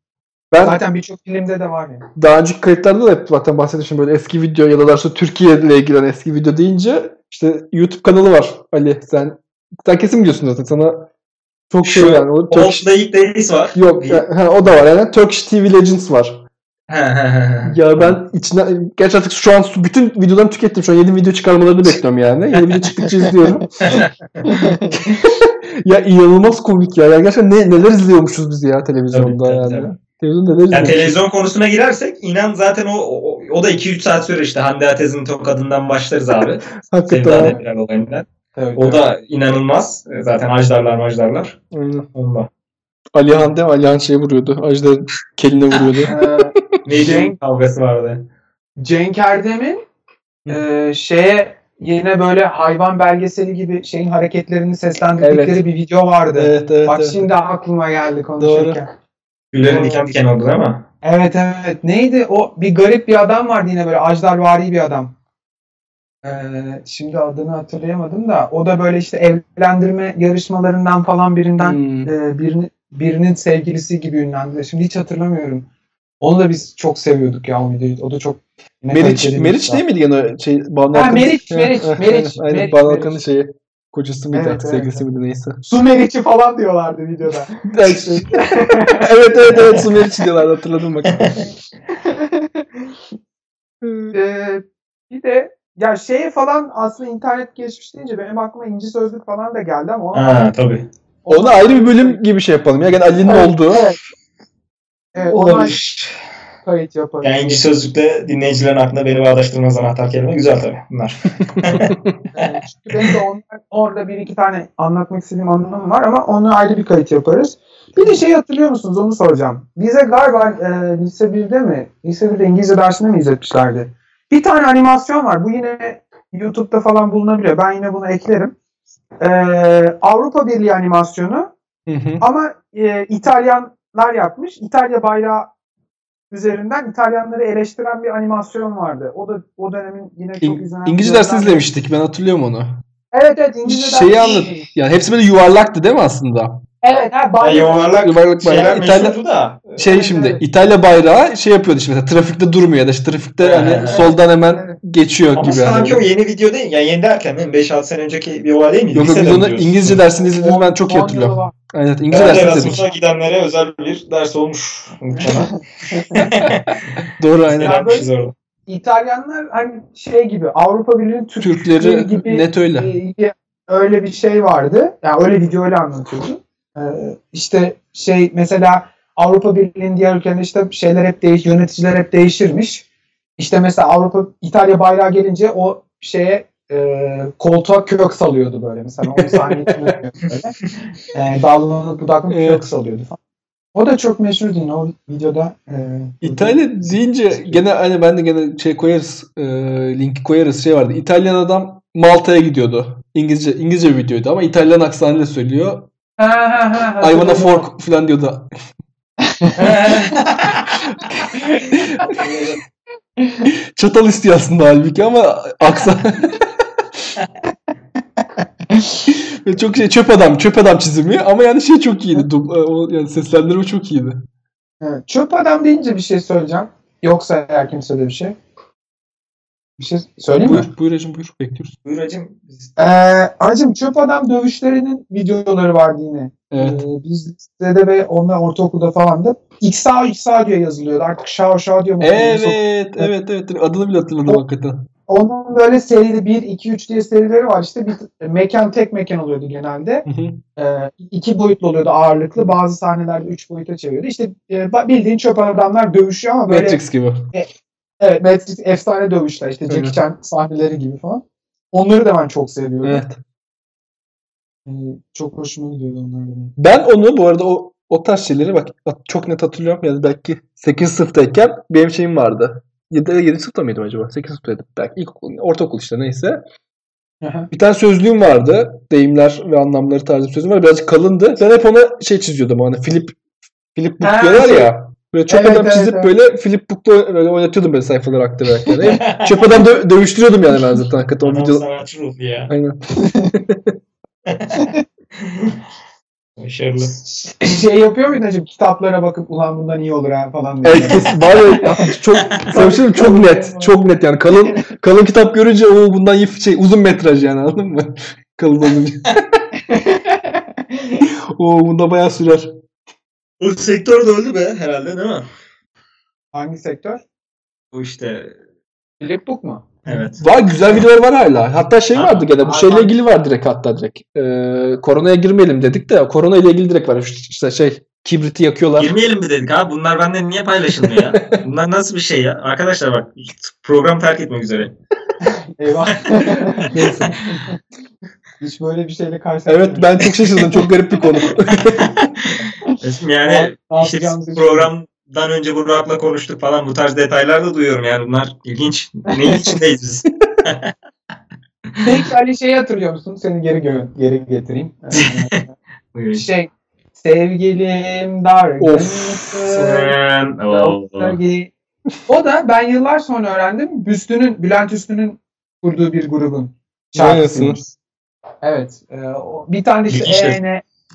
ben Zaten birçok filmde de var yani. daha önceki kayıtlarda da hep zaten bahsetmişim böyle eski video ya da daha Türkiye ile ilgili hani eski video deyince işte YouTube kanalı var Ali sen sen kesin biliyorsun zaten sana çok şey Şu yani o Turkish, Old Days var. yok ha, o da var yani Turkish TV Legends var. Ya ben içine gerçi artık şu an bütün videodan tükettim. Şu an yeni video çıkarmalarını bekliyorum yani. Yeni video çıktıkça izliyorum. ya inanılmaz komik ya. ya gerçekten ne, neler izliyormuşuz biz ya televizyonda Tabii, yani. tabii, tabii. Televizyonda neler Yani izliyormuşuz. televizyon konusuna girersek inan zaten o o, o da 2-3 saat sürer işte. Hande Atez'in tokadından başlarız abi. Sevda Hakikaten. Demirel olayından. Evet, O da inanılmaz. Zaten ajdarlar majdarlar. Aynen. Onda. Alihan değil mi? Alihan şey vuruyordu. Ajda keline vuruyordu. Neydi? Cenk- kavgası vardı. Cenk Erdem'in e, şeye yine böyle hayvan belgeseli gibi şeyin hareketlerini seslendirdikleri Evet. bir video vardı. evet evet. Bak evet. şimdi aklıma geldi konuşurken. Güllerin diken diken oldu değil mi? Evet evet. Neydi? O bir garip bir adam vardı yine böyle ajdarvari bir adam. Ee, şimdi adını hatırlayamadım da o da böyle işte evlendirme yarışmalarından falan birinden Hmm. e, birini, birinin sevgilisi gibi ünlendi. Şimdi hiç hatırlamıyorum. Onu da biz çok seviyorduk ya o videoyu. O da çok Meriç, Meriç değil miydi gene şey Banu Ha, Meriç, Meriç, Meriç, Aynen, Banu şeyi. Kocası mıydı Evet, evet, sevgilisi miydi neyse. Su Meriç'i falan diyorlardı videoda. evet evet evet Su Meriç diyorlar hatırladım bak. Ee, bir de ya şeye falan aslında internet geçmiş deyince benim aklıma inci sözlük falan da geldi ama Ha tabii. Ona ayrı bir bölüm gibi şey yapalım ya. Yani Ali'nin Evet, olduğu. Evet. Evet, Olabilir. kayıt yaparız. Yani İnci Sözlük'te dinleyicilerin aklına beni bağdaştırmaz anahtar kelime. Güzel tabii bunlar. Evet, çünkü benim de on- orada bir iki tane anlatmak istediğim anlamım var ama onu ayrı bir kayıt yaparız. Bir de şey hatırlıyor musunuz onu soracağım. Bize galiba e, lise 1'de mi? Lise 1'de İngilizce dersinde mi izletmişlerdi? Bir tane animasyon var. Bu yine YouTube'da falan bulunabiliyor. Ben yine bunu eklerim. E, Avrupa Birliği animasyonu Hı hı. ama e, İtalyanlar yapmış. İtalya bayrağı üzerinden İtalyanları eleştiren bir animasyon vardı. O da o dönemin yine çok İng- izlenen İngilizce dersi izlemiştik. Ben hatırlıyorum onu. Evet evet İngilizce Şeyi dersi anlat. Yani hepsi böyle yuvarlaktı değil mi aslında? Evet ha Yani bayrağı. yuvarlak Yuvarlak bayrağı. İtalya, da. şey Evet, şimdi evet. İtalya bayrağı şey yapıyordu işte mesela trafikte durmuyor ya da işte trafikte Evet, hani evet. soldan hemen Evet. geçiyor Ama gibi. sanki o hani. yeni video değil. Yani yeni derken değil mi? 5-6 sene önceki bir olay değil mi? Yok yok biz onu? İngilizce dersini izledim ben çok iyi hatırlıyorum. Aynen İngilizce Evet, dersini Erasmus'a izledik. gidenlere özel bir ders olmuş. Doğru aynen. Ya Eğlenmişiz orada. İtalyanlar hani şey gibi Avrupa Birliği'nin Türkleri Türkleri gibi net öyle. e, öyle bir şey vardı. Yani öyle video öyle anlatıyordu. Ee, işte şey mesela Avrupa Birliği'nin diğer ülkelerinde işte şeyler hep değiş, yöneticiler hep değişirmiş. İşte mesela Avrupa İtalya bayrağı gelince o şeye e, koltuğa kök salıyordu böyle mesela 10 saniye içinde böyle. E, dallanıp budaklanıp Evet. kök salıyordu falan. O da çok meşhurdu yine o videoda. E, İtalya deyince gene hani ben de gene şey koyarız e, linki koyarız şey vardı. İtalyan adam Malta'ya gidiyordu. İngilizce İngilizce videoydu ama İtalyan aksanıyla söylüyor. Ha, ha, ha, I wanna fork falan diyordu. Çatal istiyor aslında halbuki ama aksan. Ve çok şey çöp adam, çöp adam çizimi ama yani şey çok iyiydi. Dub- o, yani seslendirme çok iyiydi. Evet. Çöp adam deyince bir şey söyleyeceğim. Yoksa eğer kimse de bir şey. Bir şey söyleyeyim mi? Buyur, buyur hacım buyur bekliyoruz. Buyur hacım. Biz- Ee, acım çöp adam dövüşlerinin videoları vardı yine. Evet. Ee, biz lisede ve onlar ortaokulda falan da XA XA diye yazılıyordu. Artık Şao Şao diyor mu? Evet, evet, evet. Adını bile hatırladım O- hakikaten. Onun böyle serili 1, 2, 3 diye serileri var. İşte bir mekan tek mekan oluyordu genelde. Hı hı. Ee, iki boyutlu oluyordu ağırlıklı. Bazı sahnelerde üç boyuta çeviriyordu. İşte e, bildiğin çöp adamlar dövüşüyor ama böyle Matrix gibi. Evet Matrix efsane dövüşler işte Jackie Evet. Chan sahneleri gibi falan. Onları da ben çok seviyordum. Evet. Ee, çok hoşuma gidiyordu onlar da. Ben onu bu arada o o tarz şeyleri bak çok net hatırlıyorum. Yani belki 8 sınıftayken benim şeyim vardı. 7, 7 sınıfta mıydım acaba? 8 sınıftaydım. Belki ilkokul, ortaokul işte neyse. Aha. Bir tane sözlüğüm vardı. Deyimler ve anlamları tarzı bir sözlüğüm var. Birazcık kalındı. Ben hep ona şey çiziyordum. Hani Philip Philip Book diyorlar şey. ya. Böyle çöp Evet, adam evet, çizip evet. böyle Philip Book'ta böyle oynatıyordum böyle sayfaları aktararak. Yani. Çöp adam dö- dövüştürüyordum yani ben zaten hakikaten o Adam video. sanatçı ruhlu ya. Aynen. Başarılı. şey yapıyor muydun acaba kitaplara bakıp ulan bundan iyi olur ha falan diye. Evet kesin. Var ya çok bir şey çok net. Çok net yani. Kalın kalın kitap görünce o bundan iyi şey uzun metraj yani anladın mı? Kalın olunca. o bunda bayağı sürer. O sektör de öldü be herhalde değil mi? Hangi sektör? Bu işte Philip Book mu? evet. Var güzel videolar var hala. Hatta şey Ha, vardı gene bu şeyle ilgili var direkt hatta direkt. Ee, koronaya girmeyelim dedik de korona ile ilgili direkt var. İşte şey kibriti yakıyorlar. Girmeyelim mi dedik abi? Bunlar benden niye paylaşılmıyor ya? Bunlar nasıl bir şey ya? Arkadaşlar bak program terk etmek üzere. Eyvah. Neyse. Hiç böyle bir şeyle karşılaşmadım. Evet ben çok şaşırdım. Çok garip bir konu. Yani Ne işte programdan önce Burak'la konuştuk falan bu tarz detaylar da duyuyorum yani bunlar ilginç. Neyin içindeyiz biz? Peki Ali şeyi hatırlıyor musun? Seni geri gö- geri getireyim. Ee, şey sevgilim dargın. Of. Sen- O da ben yıllar sonra öğrendim. Büstü'nün, Bülent Üstü'nün kurduğu bir grubun şarkısıymış. Evet. e, bir tane işte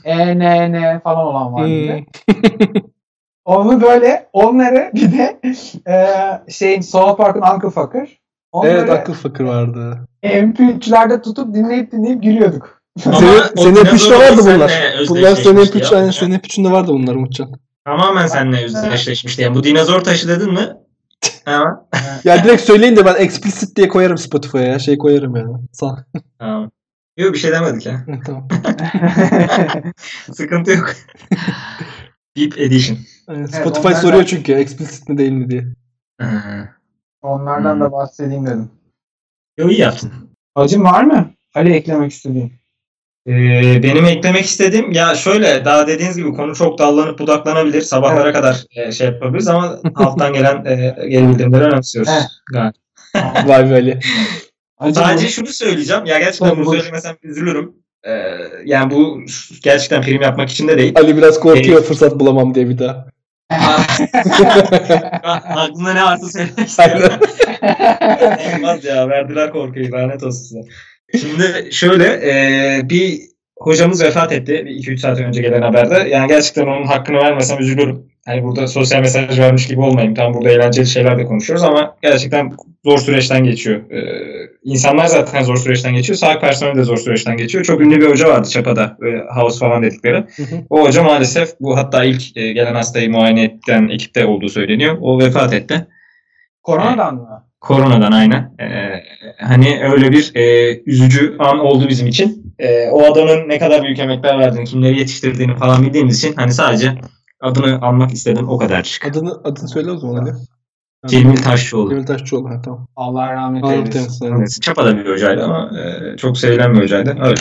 İlginç. EN, ENN falan olan var bir de. Onu böyle onları bir de e, şeyin South Park'ın Uncle Fucker. Onları evet akıl fakir vardı. MP3'lerde tutup dinleyip dinleyip gülüyorduk. Ama Senin, o senin dinozor MP3'te vardı bunlar. Bunlar senin özdeşleşmişti MP3 ya. aynen senin MP3'ünde vardı bunlar Umutcan. Tamamen seninle özdeşleşmişti. Yani bu dinozor taşı dedin mi? Tamam. Ya direkt söyleyin de ben explicit diye koyarım Spotify'a ya. Şey koyarım yani. Sağ. Tamam. Yok bir şey demedik ya. tamam. Sıkıntı yok. Deep Edition. Evet, Spotify onlardan- soruyor çünkü explicit mi değil mi diye. Onlardan Hmm. da bahsedeyim dedim. Yo iyi yaptın. Hacım var mı? Ali eklemek istediğin. Ee, benim eklemek istediğim ya şöyle daha dediğiniz gibi konu çok dallanıp budaklanabilir. Sabahlara kadar e, şey yapabiliriz ama alttan gelen e, geri bildirimleri önemsiyoruz. Evet. Vay be Ali. Hacım Sadece şunu söyleyeceğim. Ya gerçekten Tabii, bunu söylemesem üzülürüm. Ee, yani bu gerçekten film yapmak için de değil. Ali biraz korkuyor Ee, fırsat bulamam diye bir daha. Aklında ne varsa söylemek istiyorum. Olmaz ya verdiler korkuyu lanet olsun size. Şimdi şöyle e, bir hocamız vefat etti 2-3 saat önce gelen haberde. Yani gerçekten onun hakkını vermesem üzülürüm. Hani burada sosyal mesaj vermiş gibi olmayayım. Tam burada eğlenceli şeyler de konuşuyoruz ama gerçekten zor süreçten geçiyor. Ee, insanlar zaten zor süreçten geçiyor. Sağlık personeli de zor süreçten geçiyor. Çok ünlü bir hoca vardı Çapa'da. Böyle house falan dedikleri. Hı hı. O hoca maalesef bu hatta ilk e, gelen hastayı muayene eden ekipte olduğu söyleniyor. O vefat etti. Koronadan mı? Koronadan aynen. Ee, hani öyle bir e, üzücü an oldu bizim için. E, o adamın ne kadar büyük emekler verdiğini, kimleri yetiştirdiğini falan bildiğimiz için hani sadece adını almak istedim o kadar. Adını adını söyle o zaman Ali. Cemil Taşçıoğlu. Cemil Taşçıoğlu. Ha, tamam. Allah rahmet eylesin. Evet, Çapa'da bir hocaydı ama e, çok sevilen bir hocaydı. Öyle.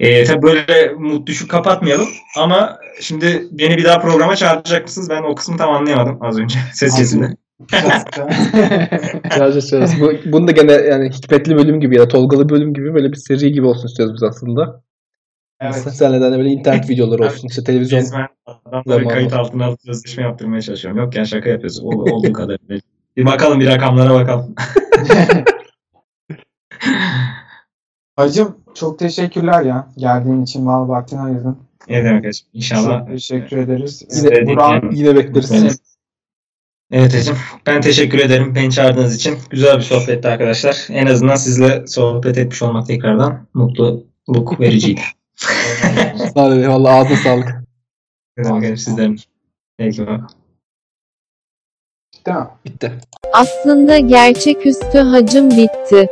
E, tabii böyle mut düşük kapatmayalım ama şimdi beni bir daha programa çağıracak mısınız? Ben o kısmı tam anlayamadım az önce ses çağıracağız. Bu, bunu da gene yani hikmetli bölüm gibi ya da tolgalı bölüm gibi böyle bir seri gibi olsun istiyoruz biz aslında. Evet. Senle de böyle internet videoları olsun. işte televizyon. Resmen adamları kayıt altına alıp sözleşme yaptırmaya çalışıyorum. Yok yani şaka yapıyoruz. O, olduğu kadar. Bir bakalım bir rakamlara bakalım. Hacım çok teşekkürler ya. Geldiğin için mal vaktini ayırdın. Ne demek hacım? İnşallah. Çok teşekkür ederiz. Yine- Burak'ın Yine bekleriz. Evet. Evet hacım. Ben teşekkür ederim beni çağırdığınız için. Güzel bir sohbetti arkadaşlar. En azından sizle sohbet etmiş olmak tekrardan mutluluk vericiydi. Sağ olun. Valla ağzına sağlık. Hacım sizlerin. Peki mi? Bitti. Aslında gerçeküstü hacım bitti.